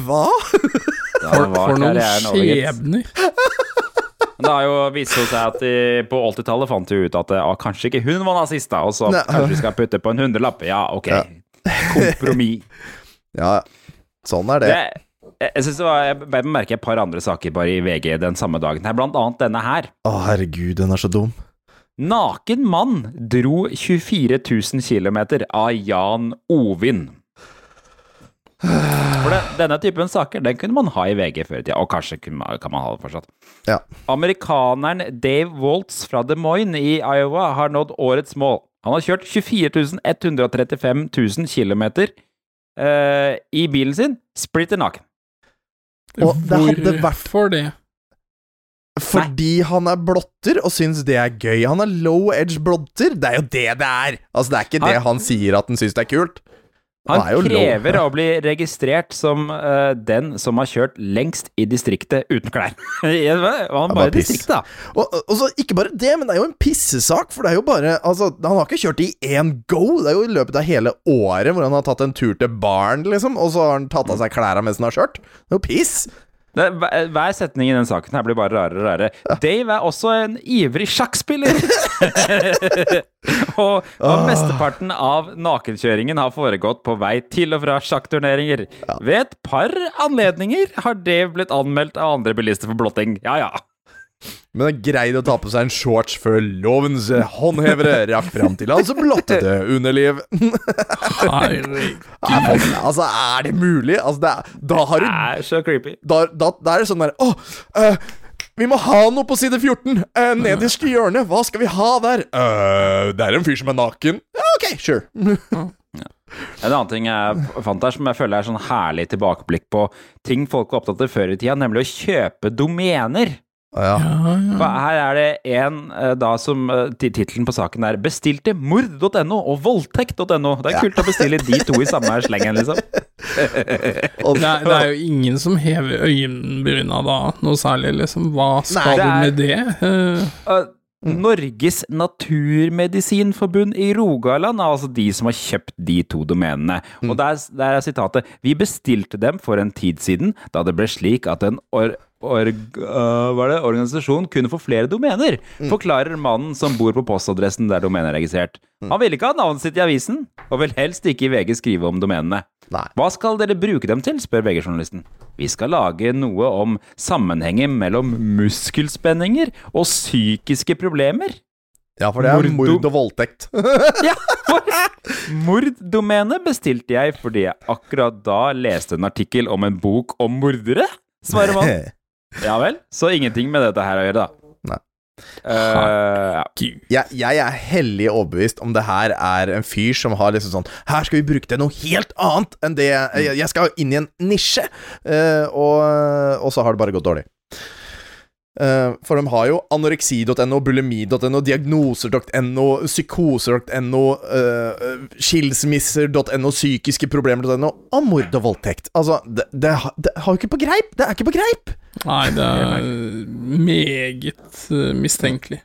Hva? For, for noen skjebner. Men Det har jo vist seg at de, på 80-tallet fant de ut at ah, kanskje ikke hun var nazist, da, og så kanskje vi skal putte på en hundrelapp. Ja, ok. Ja. Kompromiss. Ja, sånn er det. Det, jeg, synes det var, jeg bet meg merke i et par andre saker bare i VG den samme dagen, her, blant annet denne her. Å, herregud, den er så dum. Naken mann dro 24 000 km av Jan Ovin. For det, denne typen saker den kunne man ha i VG før i tida, og kanskje man, kan man ha det fortsatt. Ja. Amerikaneren Dave Waltz fra Des Moines i Iowa har nådd årets mål. Han har kjørt 24 135 000 km eh, i bilen sin, splitter naken. Og det hadde vært Hvorfor det? Fordi han er blotter og syns det er gøy. Han er low edge blotter. Det er jo det det er. Altså, det er ikke det Han- han sier at han syns det er kult. Han er krever å bli registrert som uh, den som har kjørt lengst i distriktet uten klær. Ja, Han er bare bare distriktet, da. Og, og så ikke bare det, men det er jo en pissesak, for det er jo bare Altså, han har ikke kjørt i én go, det er jo i løpet av hele året hvor han har tatt en tur til baren, liksom, og så har han tatt av seg klærne mens han har kjørt. Det er jo piss. Det, hver setning i den saken her blir bare rarere og rarere. Dave er også en ivrig sjakkspiller! og, og mesteparten av nakenkjøringen har foregått på vei til og fra sjakkturneringer. Ved et par anledninger har det blitt anmeldt av andre bilister for blotting. Ja ja. Men han greide å ta på seg en shorts før lovens håndhevere rakk fram til hans blottede underliv. Herregud. Nei, altså, er det mulig? Altså, det er, da har du Det er så creepy. Da, da, da er det sånn der Å, eh, vi må ha noe på side 14. Uh, nederst i hjørnet. Hva skal vi ha der? Uh, det er en fyr som er naken. Ja, ok, sure. En annen ting jeg fant her som jeg føler er sånn herlig tilbakeblikk på ting folk var opptatt av før i tida, nemlig å kjøpe domener. For her er det en eh, da som Tittelen på saken er 'Bestilte mord.no' og 'voldtekt.no'. Det er kult å bestille de to i samme slengen, liksom. Det er, det er jo ingen som hever øyenbryna da, noe særlig, liksom. Hva skal Nei, du med det? Eh, Uh, Norges Naturmedisinforbund i Rogaland er altså de som har kjøpt de to domenene. Og der, der er sitatet Vi bestilte dem for en tid siden, da det ble slik at en or, org, uh, er det, organisasjon kunne få flere domener, forklarer mannen som bor på postadressen der domenet er registrert. Han ville ikke ha navnet sitt i avisen, og vil helst ikke i VG skrive om domenene. Hva skal dere bruke dem til, spør VG-journalisten. Vi skal lage noe om sammenhengen mellom muskelspenninger og psykiske problemer. Ja, for det er mord, mord og voldtekt. ja, Morddomenet bestilte jeg fordi jeg akkurat da leste en artikkel om en bok om mordere, svarer man. Ja vel, så ingenting med dette her å gjøre, da. Eh, ja. jeg, jeg er hellig overbevist om det her er en fyr som har liksom sånn Her skal vi bruke til noe helt annet enn det Jeg, jeg skal inn i en nisje! Uh, og, og så har det bare gått dårlig. Eh, for de har jo anoreksi.no, bulimi.no, diagnoser.no, psykoser.no, uh, skilsmisser.no, psykiske problemer.no, og mord og voldtekt. Altså, det, det, det har jo ikke på greip! Det er ikke på greip! Nei, det er meget eh, mistenkelig.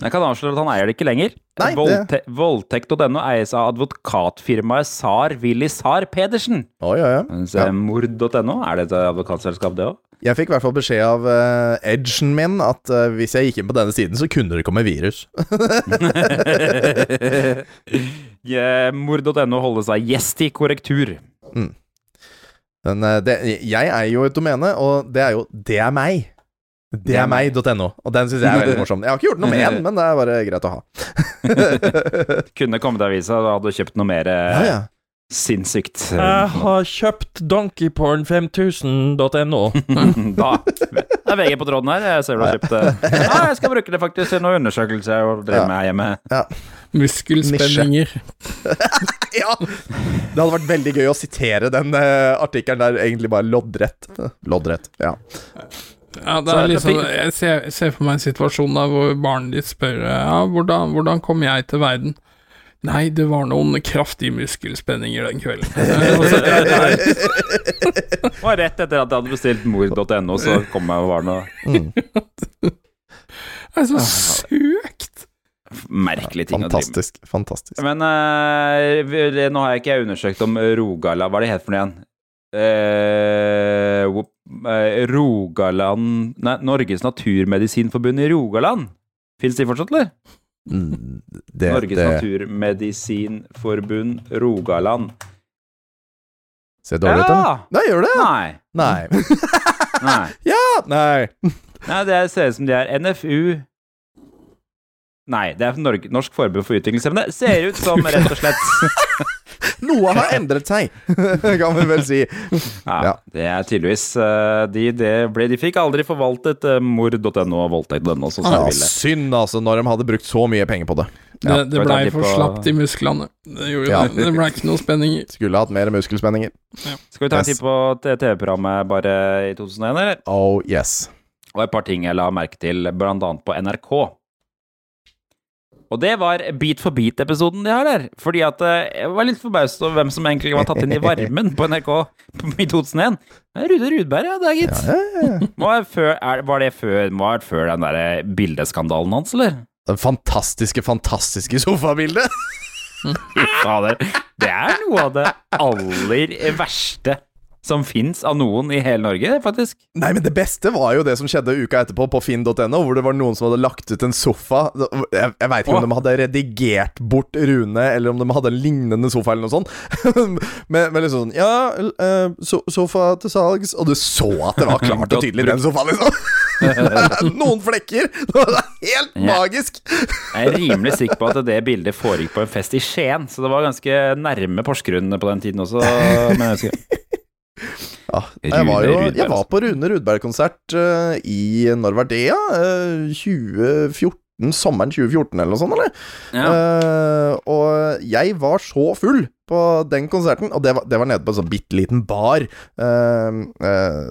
Jeg kan avsløre at han eier det ikke lenger. Nei, det- Voldte Voldtekt.no eies av advokatfirmaet Sar Willy Sar Pedersen. Å, ja, ja. Mens ja. mord.no, er det et advokatselskap, det òg? Jeg fikk i hvert fall beskjed av uh, edgen min at uh, hvis jeg gikk inn på denne siden, så kunne det komme virus. Mord.no holder seg gjest i korrektur. Men uh, det, jeg eier jo et domene, og det er jo Det er meg. Det er meg.no. Og den syns jeg er veldig morsom. Jeg har ikke gjort noe med den, men det er bare greit å ha. Kunne kommet avisa, da hadde du kjøpt noe mer eh, Ja, ja. sinnssykt. Jeg har kjøpt donkeyporn5000.no. da er VG på tråden her. Jeg ser du har kjøpt det. Ja, jeg skal bruke det faktisk til noen undersøkelser og drive Ja. med her hjemme. Ja. Muskelspenninger. ja! Det hadde vært veldig gøy å sitere den uh, artikkelen der egentlig bare loddrett. Loddrett, ja. Ja, det er liksom. Jeg ser, ser for meg en situasjon der hvor barnet ditt spør Ja, hvordan, hvordan kom jeg til verden? Nei, det var noen kraftige muskelspenninger den kvelden. Altså, det, det Og rett etter at jeg hadde bestilt mor.no, så kom jeg og var noe det er så søkt! merkelige ting å drive med. Fantastisk. Fantastisk. Men uh, nå har jeg ikke undersøkt om Rogala Hva er det het for noe igjen? Eh, eh, Rogaland Nei, Norges Naturmedisinforbund i Rogaland. Fins de fortsatt, eller? Mm, det, Norges det Naturmedisinforbund Rogaland. ser dårlig ut, eller? Nei, gjør det? Nei. Nei. Nei. ja! Nei. Nei, det ser ut som de er NFU Nei, det er Norge, Norsk forbund for utviklingshemmede. Ser ut som, rett og slett Noe har endret seg, kan vi vel si. Ja, Ja. det er tydeligvis eh, De, det ble, de fikk aldri forvaltet uh, mord.no og voldtekt.no Ah, Ja, synd, altså, når de hadde brukt så mye penger på det. Det, det vi blei for på- slapt i musklene. Det gjorde Ja. det. Det blei ikke noe spenninger. Skulle hatt mer muskelspenninger. Skal vi ta en Yes. titt på TV-programmet bare i 2001, eller? Oh yes. Og et par ting jeg la merke til, blant annet på NRK. Og det var Beat for beat-episoden de har der. Fordi at eh, jeg var litt forbauset over hvem som egentlig var tatt inn i varmen på NRK i 2001. Det er Rude Rudberg, ja, det er gitt. Ja, ja. var det før, var før den der eh, bildeskandalen hans, eller? Det fantastiske, fantastiske sofabildet. Fader. Det er noe av det aller verste som fins av noen i hele Norge, faktisk. Nei, men det beste var jo det som skjedde uka etterpå på finn.no, hvor det var noen som hadde lagt ut en sofa. Jeg, jeg veit ikke om de hadde redigert bort Rune, eller om de hadde en lignende sofa, eller noe sånt. men, men liksom sånn Ja, eh, so sofa til salgs, og du så at det var klart og tydelig, den sofaen, liksom. Noen flekker! Det var helt Ja. magisk! Jeg er rimelig sikker på at det bildet foregikk på en fest i Skien, så det var ganske nærme Porsgrunn på den tiden også. Men jeg husker. Ja, jeg var jo Jeg var på Rune Rudberg-konsert uh, i Når var det, ja? Eh, 2014? Sommeren 2014, eller noe sånt, eller? Eh, og jeg var så full på den konserten, og det var, det var nede på en sånn bitte liten bar.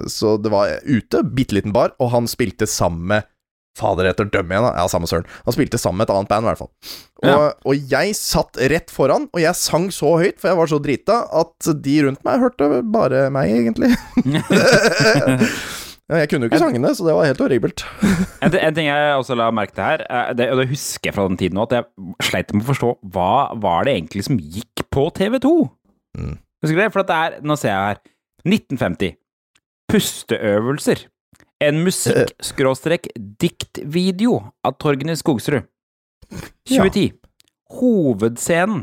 Så det var ute, bitte liten bar, og han spilte sammen med Fader heter Dømme igjen, da. Ja, samme søren. Han spilte sammen med et annet band, i hvert fall. Og, Ja. og jeg satt rett foran, og jeg sang så høyt, for jeg var så drita, at de rundt meg hørte bare meg, egentlig. ja, jeg kunne jo ikke sangene, så det var helt horribelt. En, en ting jeg også la merke til her, det, og det husker jeg fra den tiden nå, at jeg sleit med å forstå hva var det egentlig som gikk på TV2? Husker du det? For at det er, nå ser jeg her, 1950. Pusteøvelser. En musikk-diktvideo av Torgny Skogsrud. 2010. Hovedscenen.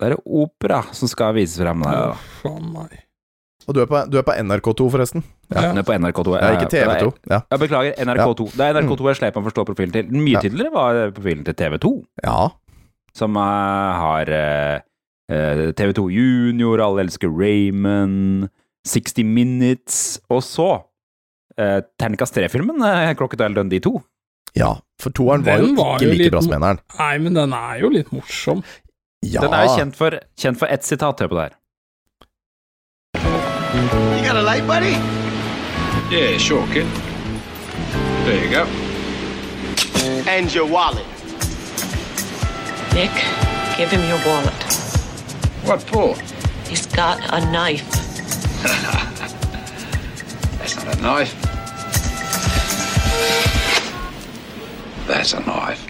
Det er opera som skal vises frem der. Og du er på, du er på NRK2, forresten. Ja. du er på NRK2. Ja, ikke TV2. Ja. Jeg beklager, NRK2. Det er NRK2 jeg sleit med å forstå profilen til. Mye Ja. tydeligere var profilen til TV2, Ja. som uh, har eh, eh, TV2 Junior, Alle elsker Raymond, 60 Minutes, og så uh, Terningkast 3-filmen, uh, Crocodile Dundee 2. ja. For toeren var jo var ikke jo like litt bra som eneren. Nei, men den er jo litt morsom. Ja. Den er jo kjent for, kjent for ett sitat. Hør på det her. You got a light, buddy? Yeah, sure, kid. There you go. And your wallet. Nick, give him your wallet. What for? He's got a knife. That's not a knife. That's a knife.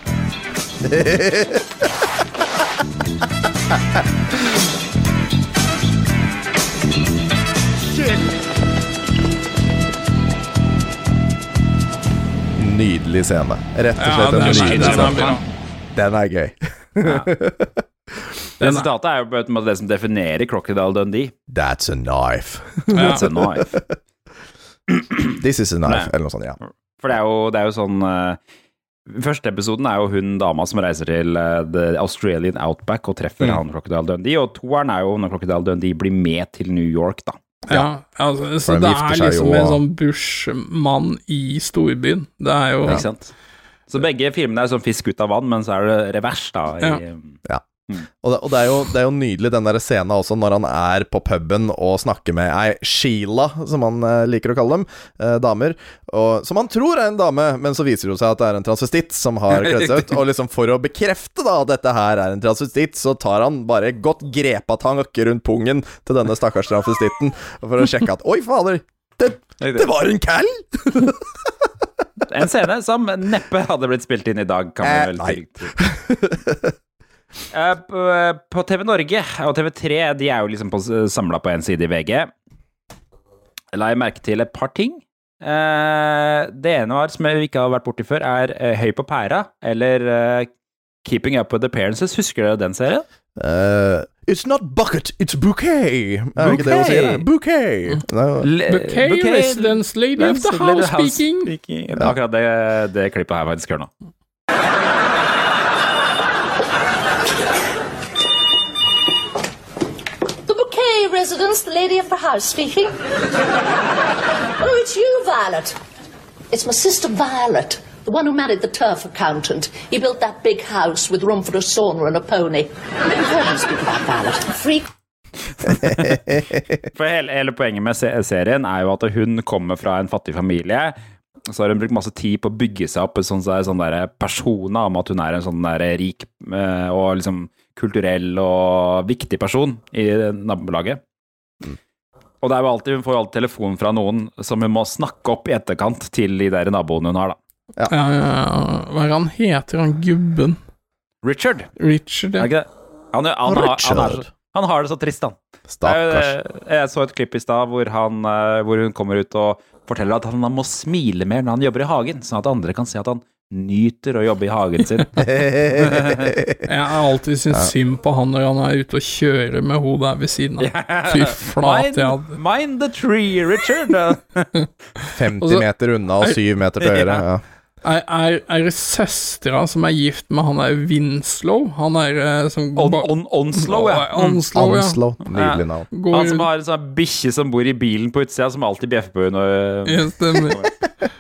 Nydelig scene. Rett og slett den en nydelig scene. Den er gøy. Det sitatet er jo på en måte det som definerer Crocodile Dundee. That's a knife. That's a knife. This is a knife, Nei. eller noe sånt. Ja. For det er jo, det er jo sånn uh, Første episoden er jo hun dama som reiser til uh, The Australian Outback og treffer Mm. han Crocodile Dundee, og toeren er jo når Crocodile Dundee blir med til New York, da. Ja, altså, så de det er liksom jo, en sånn bushmann i storbyen. Det er jo Ikke sant? Så begge filmene er sånn fisk ut av vann, men så er det revers, da. I, Ja. Ja. Og, det, og det, er jo, det er jo nydelig den der scenen også, når han er på puben og snakker med ei Sheila, som han eh, liker å kalle dem, eh, damer, og, som han tror er en dame, men så viser det seg at det er en transvestitt som har kledd seg ut. Og liksom for å bekrefte da at dette her er en transvestitt, så tar han bare godt grepatank rundt pungen til denne stakkars transvestitten for å sjekke at Oi, fader! Det, det var en cal! En scene som neppe hadde blitt spilt inn i dag, kan Eh, vi vel nei. si. Eh, på, på TV Norge og TV3, de er jo liksom samla på én side i VG. La jeg merke til et par ting. Eh, det ene var, som vi ikke har vært borti før, er eh, Høy på pæra, eller eh, Keeping Up With Appearances. Husker dere den serien? Uh, it's not bucket, it's bouquet. Er det ikke det hun sier? Bouquet. No. Bouquet Bouquet- residence lady of the house speaking. Akkurat det, det klippet her faktisk hør nå. The residence, the lady of the house speaking. oh, it's you, Violet. It's my sister Violet, the one who married the turf accountant. He built that big house with room for a sauna and a pony. Speak about Violet. Freak. For hele, hele poenget med serien er jo at hun kommer fra en fattig familie. så har hun brukt masse tid på å bygge seg opp en sånn, sånn der persona om at hun er en sånn der rik eh, og liksom kulturell og viktig person i nabolaget. Og det er jo alltid, hun får jo alltid telefon fra noen som hun må snakke opp i etterkant til de der naboene hun har, da. Ja, ja, ja. Hva er han heter, han gubben? Richard. Richard, Er ja. ikke det? Han, han, han, har, han, er, han har det så trist, han. Stakkars. Jeg, jeg så et klipp i stad hvor, eh, hvor hun kommer ut og forteller at han må smile mer når han jobber i hagen, sånn at andre kan se at han nyter å jobbe i hagen sin. Jeg har alltid syntes synd på han når han er ute og kjører med hun der ved siden av. Fy flate, jeg hadde mind, mind the tree, Richard! 50 Og meter unna og 7 meter til høyre. Ja. Er, er, er det søstera som er gift med han der Winslow? Han er eh, som On, on, Onslow, ja. Mm. Onslow, ja. Onslow. Nydelig navn. Går Han som har en sånn bikkje som bor i bilen på utsida, som alltid bjeffer på henne. Ja, stemmer.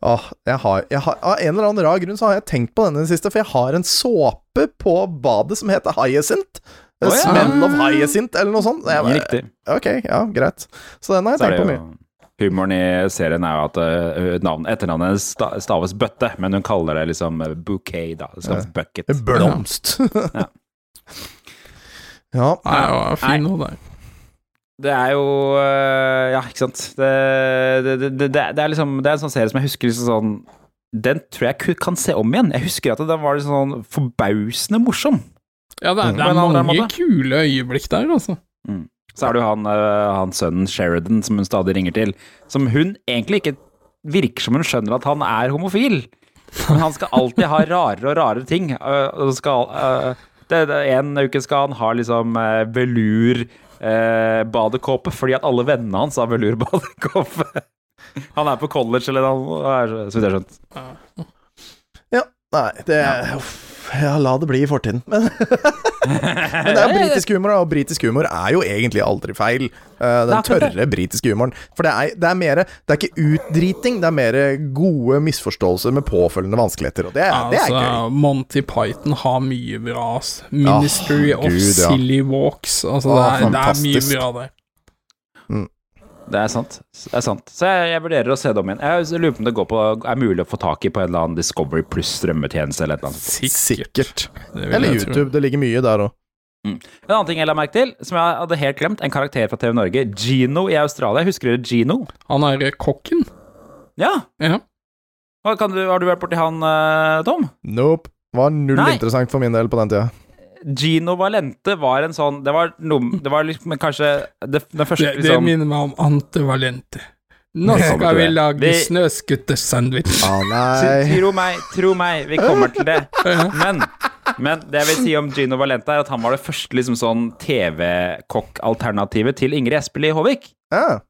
Åh, jeg har, jeg har, av en eller annen rar grunn så har jeg tenkt på denne i det siste, for jeg har en såpe på badet som heter Hyacinth. Oh, ja. Smell of Hyacinth, eller noe sånt. Jeg Riktig. Ok, ja, greit. Så den har jeg Så tenkt på mye. Humoren i serien er jo at uh, navn, etternavnet hennes sta- staves bøtte, men hun kaller det liksom eh, bouquet, da. Det staves bucket. Blomst. Ja. ja. Nei, jo fin hun der. Det er jo ikke sant. Det, det, det, det, er liksom Det er en sånn serie som jeg husker liksom sånn Den tror jeg kan se om igjen. Jeg husker at den var liksom sånn forbausende morsom. Ja, det er, det er mange kule øyeblikk der, altså. Så er det jo han, øh, han sønnen Sheridan som hun stadig ringer til, som hun egentlig ikke virker som hun skjønner at han er homofil. Men han skal alltid ha rarere og rarere ting. Uh, skal, uh, det, det, en uke skal han ha liksom velur øh, badekåpe, fordi at alle vennene hans har velurbadekåpe. Han er på college eller noe, så vidt jeg har skjønt. Ja, nei, det uff, Ja, la det bli i fortiden. Men, men det er jo britisk humor, og britisk humor er jo egentlig aldri feil. Eh, den tørre britiske humoren. For det er, det er mer Det er ikke utdriting, det er mer gode misforståelser med påfølgende vanskeligheter, og det, er- det er gøy. Altså, Monty Python har mye bra, ass. Ministry Ah, of Gud, ja. Silly Walks. Altså, Ah, det, er, det er mye bra der. Det er sant. Det er sant. Så jeg, jeg vurderer å se det om igjen. Jeg lurer på om det går på, er mulig å få tak i på en eller annen Discovery Pluss strømmetjeneste eller et eller annet. Sikkert. Eller. YouTube. Det ligger mye der òg. En annen ting jeg la merke til, som jeg hadde helt glemt, en karakter fra TV Norge, Gino i Australia. Husker dere Gino? Han er eh, kokken. Ja. Ja. Hva Kan du, har du vært borti han, eh, Tom? Nope. Var null Nei. interessant for min del på den tida. Gino Valente var en sånn Det var noe Det var liksom kanskje det, den første Det, det liksom minner meg om Ante Valente. Nå skal vi lage Vi- snøskutter-sandwich. Ah, Tro- nei. Tro meg, tro meg, vi kommer til det. Men, men det jeg vil si om Gino Valente, er at han var det første liksom sånn TV-kokk-alternativet til Ingrid Espelid Håvik. Ja.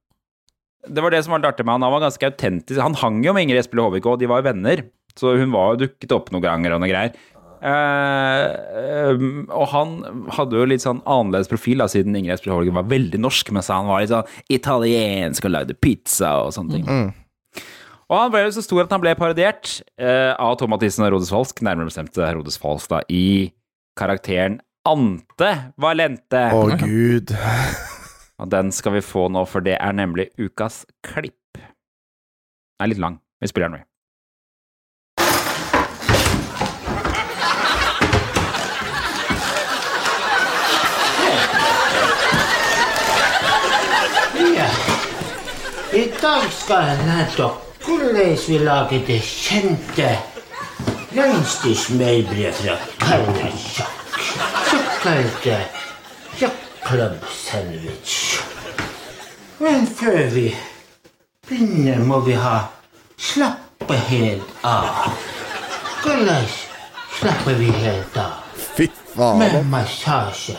Det var det som var artig med han. Han var ganske autentisk. Han hang jo med Ingrid Espelid Håvik, og de var jo venner. Så hun var jo dukket opp noen ganger og noe greier. Eh, um, og han hadde jo litt sånn annerledes profil, da, siden Ingrid Espelid Håvik var veldig norsk, mens han var litt sånn italiensk og lagde pizza og sånne ting. Mm. Og han ble jo så stor at han ble parodiert eh, av Tom Mathisen og Herodes Falsk, nærmere bestemt Herodes Falsk, da, i karakteren Ante Valente. Å, gud. Og den skal vi få nå, for det er nemlig ukas klipp. Den er litt lang. Vi spiller den med. Lager det kjente reinsdyrsmørbrød fra Karasjok. Såkalte Club sandwich. Men før vi begynner, må vi ha slappe helt av. Hvordan slapper vi helt av? Fy faen. Med massasje.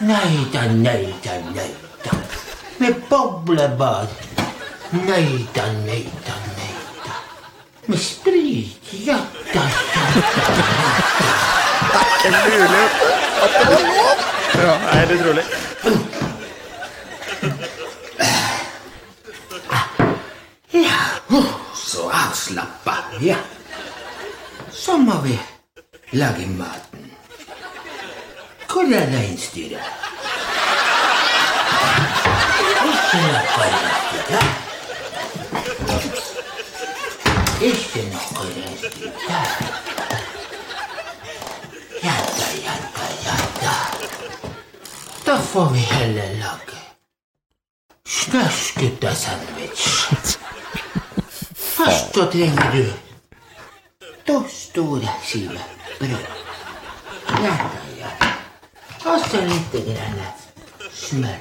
Nei da, nei da, nei da. Med boblebad. Nei da, nei da, nei da. Med sprit. Ja da, ja Det er ikke mulig at det var lov! Ja, det er utrolig. Ja, så avslappa. Ja. Så må vi lage maten. Hvor er reinsdyret? Ikke noe reinsdyr. Det noe rent der. Ja da, ja da, ja da. Da får vi heller lage snøskudda sandwich. Først så trenger du to store skiver brød. Ja da, ja. Og så litt grann smør.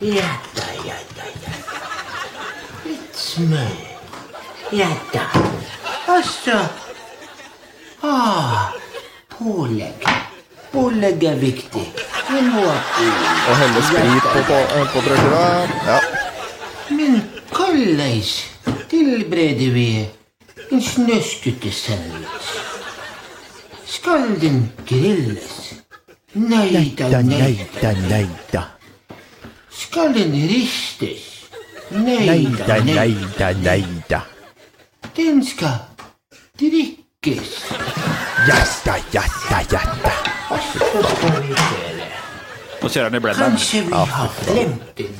Ja da, ja da, ja. Ja da. Og så Ah, pålegg. Pålegg er viktig. Vi må. Og helle sprit på, på, på brødskiva. Ja. Men hvordan tilbereder vi en snøskuttesandwich? Skal den grilles? Nei da, nei da. nei da. Skal den ristes? Nei da, nei da, nei da. Den skal drikkes. Ja da, ja da, ja da. Og så skal vi høre. Nå kjører han i blenderen. Kanskje vi har glemt en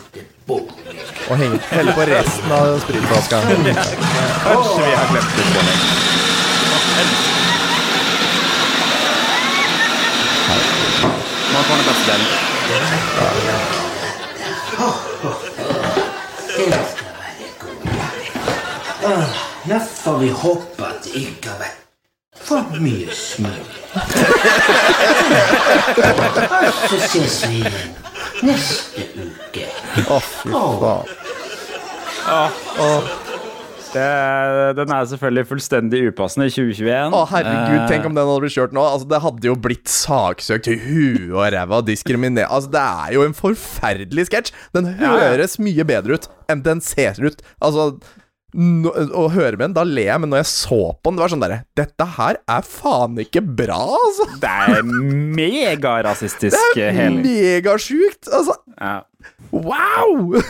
Og henge, helle på resten av spritflaska. Kanskje vi har glemt det. bolig. Nå kommer den beste delen. Den skal være god. Får vi håpe at det ikke har vært for mye smør. Så ses vi igjen neste uke. Å, fy faen. Det, den er selvfølgelig fullstendig upassende i 2021. Å, herregud, Eh, tenk om den hadde blitt kjørt nå. Altså, Det hadde jo blitt saksøkt i huet og ræva diskriminert Altså, Det er jo en forferdelig sketsj. Den Ja, ja. høres mye bedre ut enn den ser ut. Altså nå- Å høre med den, da ler jeg, men når jeg så på den, det var sånn derre Dette her er faen ikke bra, altså. Det er megarasistisk. Det er megasjukt. Altså, Ja. wow!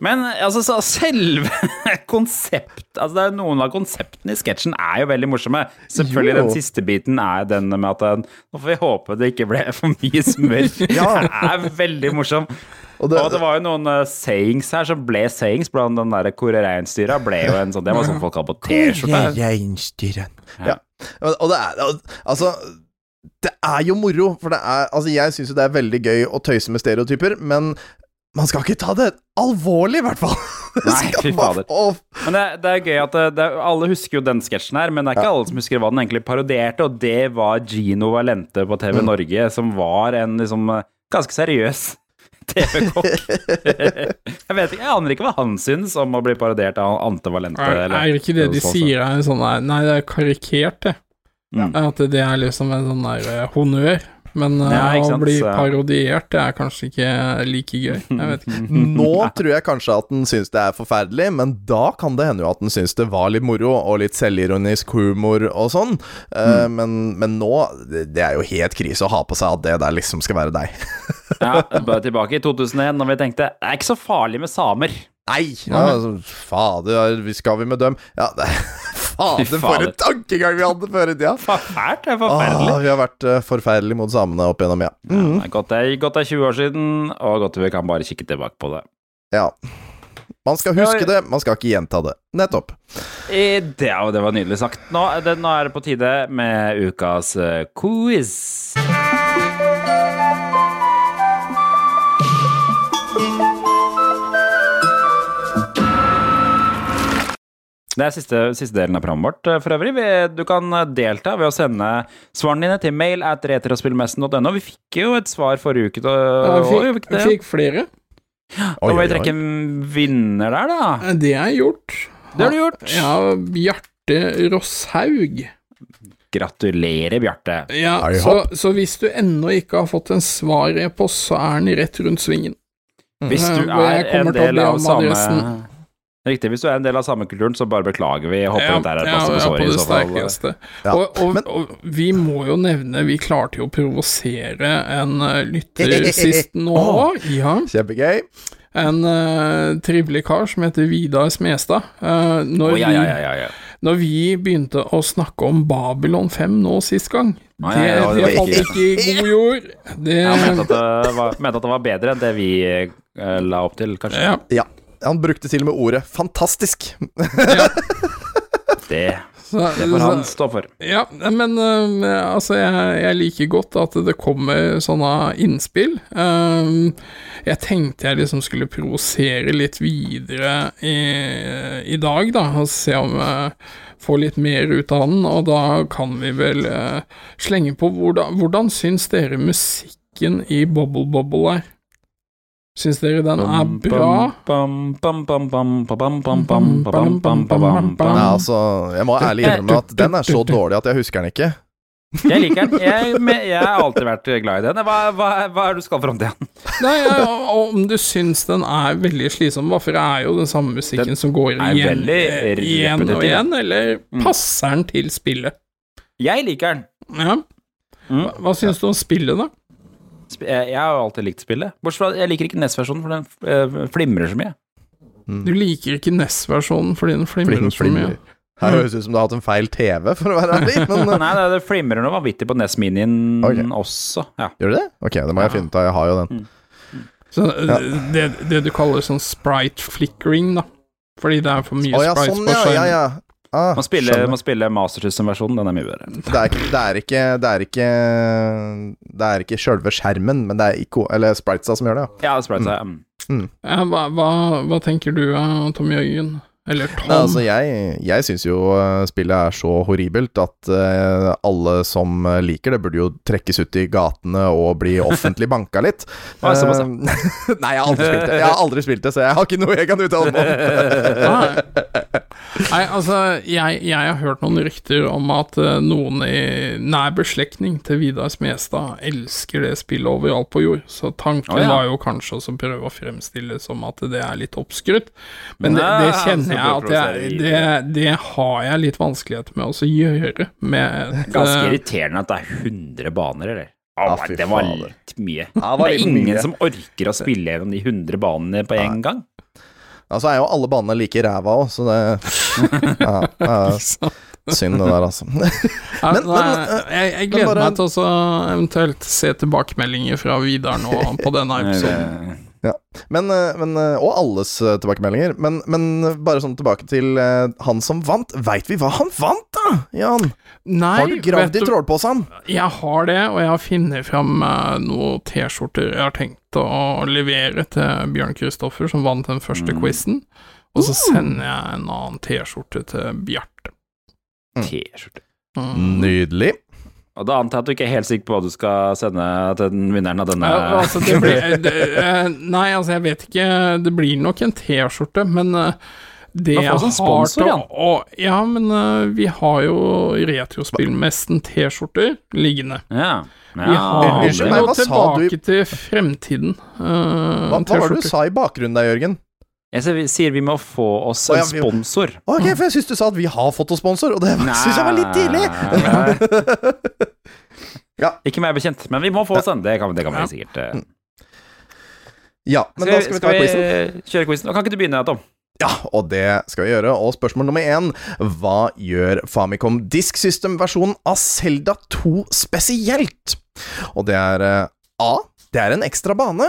Men altså, så selve konsept Altså, det er Noen av konseptene i sketsjen er jo veldig morsomme. Selvfølgelig Jo. den siste biten er den med at Nå får vi håpe det ikke ble for mye smør. Ja. Det er veldig morsom. Og Og det- det, var jo noen uh, sayings her som ble sayings, blant den der Kåre Reinsdyra ble jo en sånn Det var sånn folk hadde på T-skjorte. Ja. Og, og det er og, Altså det er jo moro, for det er Altså, jeg syns jo det er veldig gøy å tøyse med stereotyper, men man skal ikke ta det alvorlig, i hvert fall. Nei, fy fader. Men det, det er gøy at det, det, alle husker jo den sketsjen her, men det er ikke alle som husker hva den egentlig parodierte, og det var Gino Valente på Mm. TV Norge, som var en liksom ganske seriøs TV-kokk. jeg vet ikke, jeg aner ikke hva han syns om å bli parodiert av Ante Valente. Er, eller- er ikke det de sier er sånn der Nei, det er karikert, det. Ja. At det er liksom en sånn der eh, honnør. Men eh, Ja, å bli parodiert, det er kanskje ikke like gøy. Jeg vet ikke. Nå tror jeg kanskje at den syns det er forferdelig, men da kan det hende jo at den syns det var litt moro, og litt selvironisk humor og sånn. Eh, Mm. men, men nå Det er jo helt krise å ha på seg at det der liksom skal være deg. Ja, bare tilbake i 2001, når vi tenkte det er ikke så farlig med samer. Nei! Ja, altså, fader, vi skal vi med dem? Ja, det, fader, for en tankegang vi hadde før i tida! Forfælt. det er forferdelig. Ah, vi har vært uh, forferdelige mot samene opp igjennom, ja. Ja, det er godt det er godt det er 20 år siden, og godt vi kan bare kikke tilbake på det. ja. Man skal huske det, man skal ikke gjenta det. Nettopp. Eh, Det, det var nydelig sagt. Nå, det, nå er det på tide med ukas eh, quiz. Det er siste, siste delen av programmet vårt, eh, for øvrig. Vi- Du kan eh, delta ved å sende svarene dine til mail at retrospillmessen.no. Vi fikk jo et svar forrige uke. Da, Ja, vi fikk fikk, det. vi fikk flere. Da må vi trekke en vinner der, da. Eh, Det er gjort. Det har du gjort. Ja, Bjarte Rosshaug. Gratulerer, Bjarte. Ja, så, så hvis du ennå ikke har fått en svar-e-post, så er den rett rundt svingen. Hvis Eh, du er en del av samme. Riktig. Hvis du er en del av samekulturen, så bare beklager vi. Jeg håper Ja, dette er et ja, masse ja, sorry på det sterkeste. Ja, Og, og, og vi må jo nevne Vi klarte jo å provosere en eh, lytter sist nå. Ja. Kjempegøy. En uh, trivelig kar som heter Vidar Smestad. Uh, når, oh, ja, ja, ja, ja, ja. Vi, når vi begynte å snakke om Babylon 5 nå sist gang, ah, det, ja, ja, det det falt ikke- ikke i god jord. Det, Jeg mente at, det var, mente at det var bedre enn det vi uh, la opp til, kanskje. ja. Ja. han brukte til og med ordet 'fantastisk'. Det, Så- det får han stå for. Ja, men uh, altså, jeg, jeg liker godt at det kommer sånne innspill. Um, jeg tenkte jeg liksom skulle provosere litt videre i, i dag, da, og se om jeg får litt mer ut av den, og da kan vi vel uh, slenge på hvordan, hvordan syns dere musikken i Bobble Bobble er? Syns dere den er bra? Nei, altså, jeg må ærlig innrømme at den er så dårlig at jeg husker den ikke. Jeg liker den. Jeg, jeg har alltid vært glad i den. Hva, hva, hva er det du skal fram til den? Nei, ja, Om du syns den er veldig slitsom, for det er jo den samme musikken den som går igjen, igjen og igjen, eller passer den til spillet? Jeg liker den. Ja. Hva, hva syns du om spillet, da? Jeg, har jo alltid likt spillet. Bortsett fra jeg liker ikke NES-versjonen, for den eh, flimrer så mye. Du liker ikke NES-versjonen fordi den flimrer Flim- så mye. flimrer. Her høres ut som du har hatt en feil TV, for å være ærlig. Men, eh, Nei, det, det flimrer noe vanvittig på NES Minien okay. også. Ja. gjør det det? Ok, det må jeg finne ut av. Jeg har jo den. Så ja. det, det du kaller sånn sprite flickering, da. Fordi det er for mye ja, sprites sånn, på ja. skjermen. Ah, Man spiller, man spiller Master System-versjonen, den er mye bedre. Det er ikke Det er ikke Det er ikke, det er ikke sjølve skjermen, men det er iko, eller spritesa som gjør det, ja. Ja, det Mm. Mm. Ja, hva, hva, hva tenker du, eh, Tom Jørgen? Eller Tom? Nei, altså, jeg, jeg syns jo uh, spillet er så horribelt at uh, alle som uh, liker det, burde jo trekkes ut i gatene og bli offentlig banka litt. Såpass, ja. Uh, Nei, jeg har aldri spilt det, Jeg har aldri spilt det så jeg har ikke noe jeg kan uttale meg om. Nei, altså, jeg, jeg har hørt noen rykter om at eh, noen i nær beslektning til Vidar Smestad elsker det spillet overalt på jord, så tanken oh, ja. var jo kanskje også å prøve å fremstille det som at det er litt oppskrytt, men det, Nei, det så kjenner jeg at jeg, det, det har jeg litt vanskelighet med å gjøre med et, Ganske eh, irriterende at det er 100 baner, eller? Oh, ah, det var litt mye. Ja, det var det er ingen mye. som orker å spille gjennom de 100 banene på en gang. Altså er jo alle banene like ræva òg, så det ja, ja, Synd det der, altså. Ja, Men- nei, men, eh, jeg, jeg men gleder bare- meg til å eventuelt se tilbakemeldinger fra Vidar nå på denne episoden. Ja. Men, eh, men, eh, og alles eh, tilbakemeldinger. Men, men bare sånn tilbake til han som vant. Veit vi hva han vant, da, Jan? Nei, Har du gravd i trålposen? Jeg har det, og jeg har funnet fram noen T-skjorter jeg har tenkt å levere til Bjørn Kristoffer, som vant den første Mm. quizen. Og så sender jeg en annen T-skjorte til Bjarte. T-skjorte. Mm. Nydelig. Og da antar jeg at du ikke er helt sikker på hva du skal sende til den vinneren av denne Ja, altså, det blir, det, eh, nei, altså, jeg vet ikke Det blir nok en T-skjorte, men eh, det jeg sånn har sponsor, til ja. å- Ja, men eh, vi har jo Retrospillmesten T-skjorter liggende. Ja. Vi har Unnskyld meg, jo hva sa du tilbake til fremtiden. Uh, Hva, hva var det du sa i bakgrunnen der, Jørgen? Jeg sier vi- må få oss en sponsor. Ok, for jeg syns du sa at vi har fått oss sponsor, og det syns jeg var litt tidlig. Ikke meg bekjent, men vi må få oss en. Det kan, det kan vi sikkert. eh. Ja, men da skal vi ta quizen. kjøre quizen? Kan ikke du begynne, Tom? Ja, og det skal vi gjøre. Og spørsmål nummer én Hva gjør Famicom Disk System-versjonen av Selda 2 spesielt? Og det er eh, A. Det er en ekstra bane.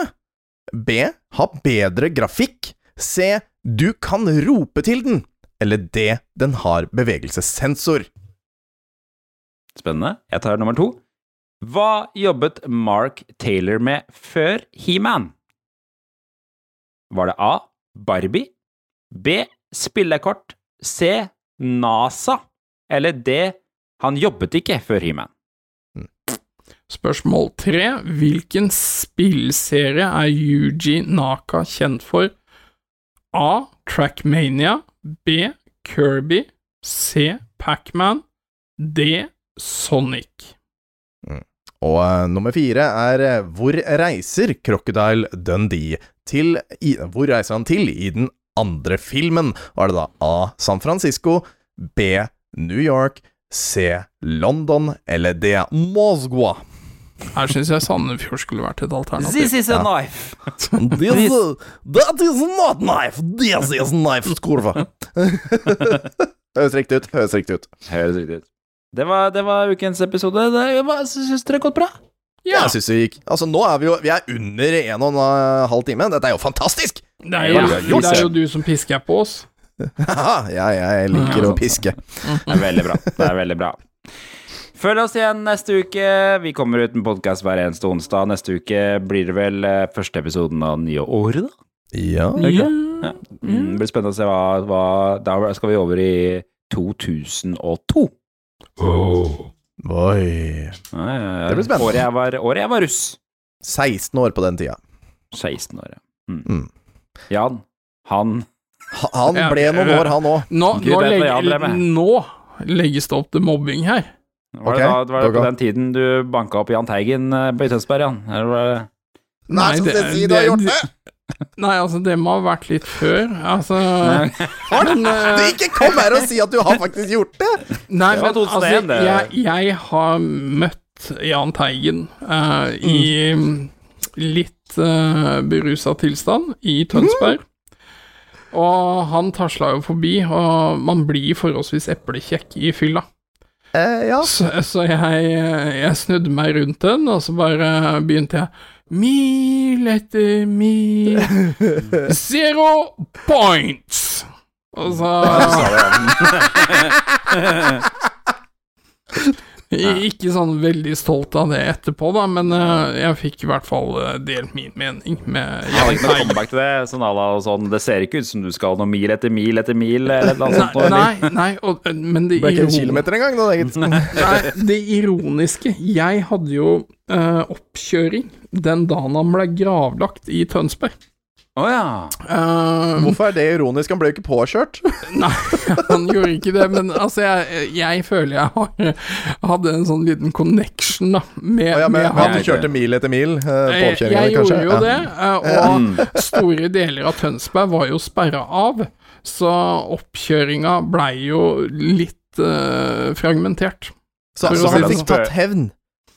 B. Ha bedre grafikk. C. Du kan rope til den. Eller D. Den har bevegelsessensor. Spennende. Jeg tar nummer to. Hva jobbet Mark Taylor med før He-Man? Var det A. Barbie? B. Spillekort? C. NASA? Eller D. Han jobbet ikke før He-Man? Spørsmål tre. Hvilken spillserie er Yuji Naka kjent for? A. Trackmania. B. Kirby. C. Pacman. D. Sonic. Og uh, nummer fire er eh, Hvor reiser Crocodile Dundee til i, Hvor reiser han til i den andre filmen? Var det da A. San Francisco, B. New York, C. London eller D. Moskva? Her syns jeg Sandefjord skulle vært et alternativ. This is a Ja. knife! This, that is not knife, this is knife, skurva. Høres riktig ut, høres riktig ut. Høres riktig ut. Det var, det var ukens episode. Syns dere det gått bra? Ja. Jeg synes det gikk Altså, nå er vi jo Vi er under en og en halv time. Dette er jo fantastisk! Det er jo, Ja, det er jo du som pisker på oss. Ja, jeg liker å piske. Det er veldig bra. Det er veldig bra. Følg oss igjen neste uke. Vi kommer ut med podkast hver eneste onsdag. Neste uke blir det vel eh, første episoden av nye året, da? Ja. Det? Ja. Mm, det blir spennende å se hva, hva Da skal vi over i 2002. Oi. Ja, ja, ja. Det blir spennende. Året jeg var, året jeg var russ. 16 år på den tida. 16 år, ja. Mm. Mm. Jan, han Han ble noen år, han òg. Nå, nå legges det opp til mobbing her. Var okay, det, da, var det på den tiden du banka opp Jahn Teigen eh, på Tønsberg, Jan? Eller var det Nei, som det- det si du har gjort det! Nei, altså, det må ha vært litt før. Altså Har du eh, ikke kom her og si at du har faktisk gjort det? Nei, men altså, jeg, jeg har møtt Jahn Teigen uh, i mm, litt uh, berusa tilstand i Tønsberg. Og han tasla jo forbi, og man blir forholdsvis eplekjekk i fylla. Eh, ja. Så, så jeg, jeg snudde meg rundt den, og så bare begynte jeg Mil etter mil Zero points! Og så I- Ikke sånn veldig stolt av det etterpå, da, men uh, jeg fikk i hvert fall uh, delt min mening med ikke noe comeback til det. Sånn à la sånn Det ser ikke ut som du skal noe mil etter mil etter mil, eller noe sånt. Nei. Nei, nei, og, men det Ble ikke en kilometer engang, da, egentlig. Nei, det ironiske Jeg hadde jo uh, oppkjøring den dagen han ble gravlagt i Tønsberg. Å ja. um, Hvorfor er det ironisk? Han ble jo ikke påkjørt. Nei, han gjorde ikke det, men altså, jeg, jeg føler jeg har, hadde en sånn liten connection, da, med, oh, ja, men, med han. kjørte mil etter mil Uh, på Jeg, jeg kanskje? gjorde jo Ja. det, eh, og store deler av Tønsberg var jo sperra av, så oppkjøringa blei jo litt uh, fragmentert. Så, så han fikk sånn. tatt hevn?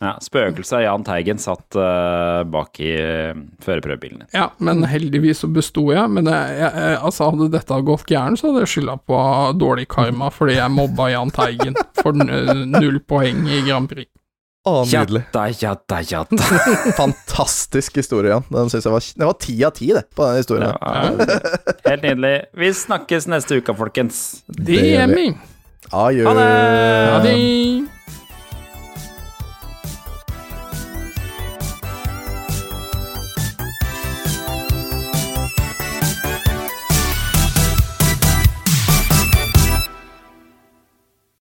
Ja Spøkelset av Jahn Teigen satt uh, bak i uh, førerprøvebilen din. Ja, men heldigvis så besto jeg. Men jeg, jeg, jeg, altså hadde dette gått gærent, så hadde jeg skylda på dårlig karma fordi jeg mobba Jahn Teigen for null poeng i Grand Prix. Å, nydelig. Jadda, jadda, jadda. Fantastisk historie, Jan. Den synes jeg var, det var ti av ti, det, på den historien. Ja, helt nydelig. Vi snakkes neste uke, folkens. Det er vi. Adjø. Ha det! Ha det.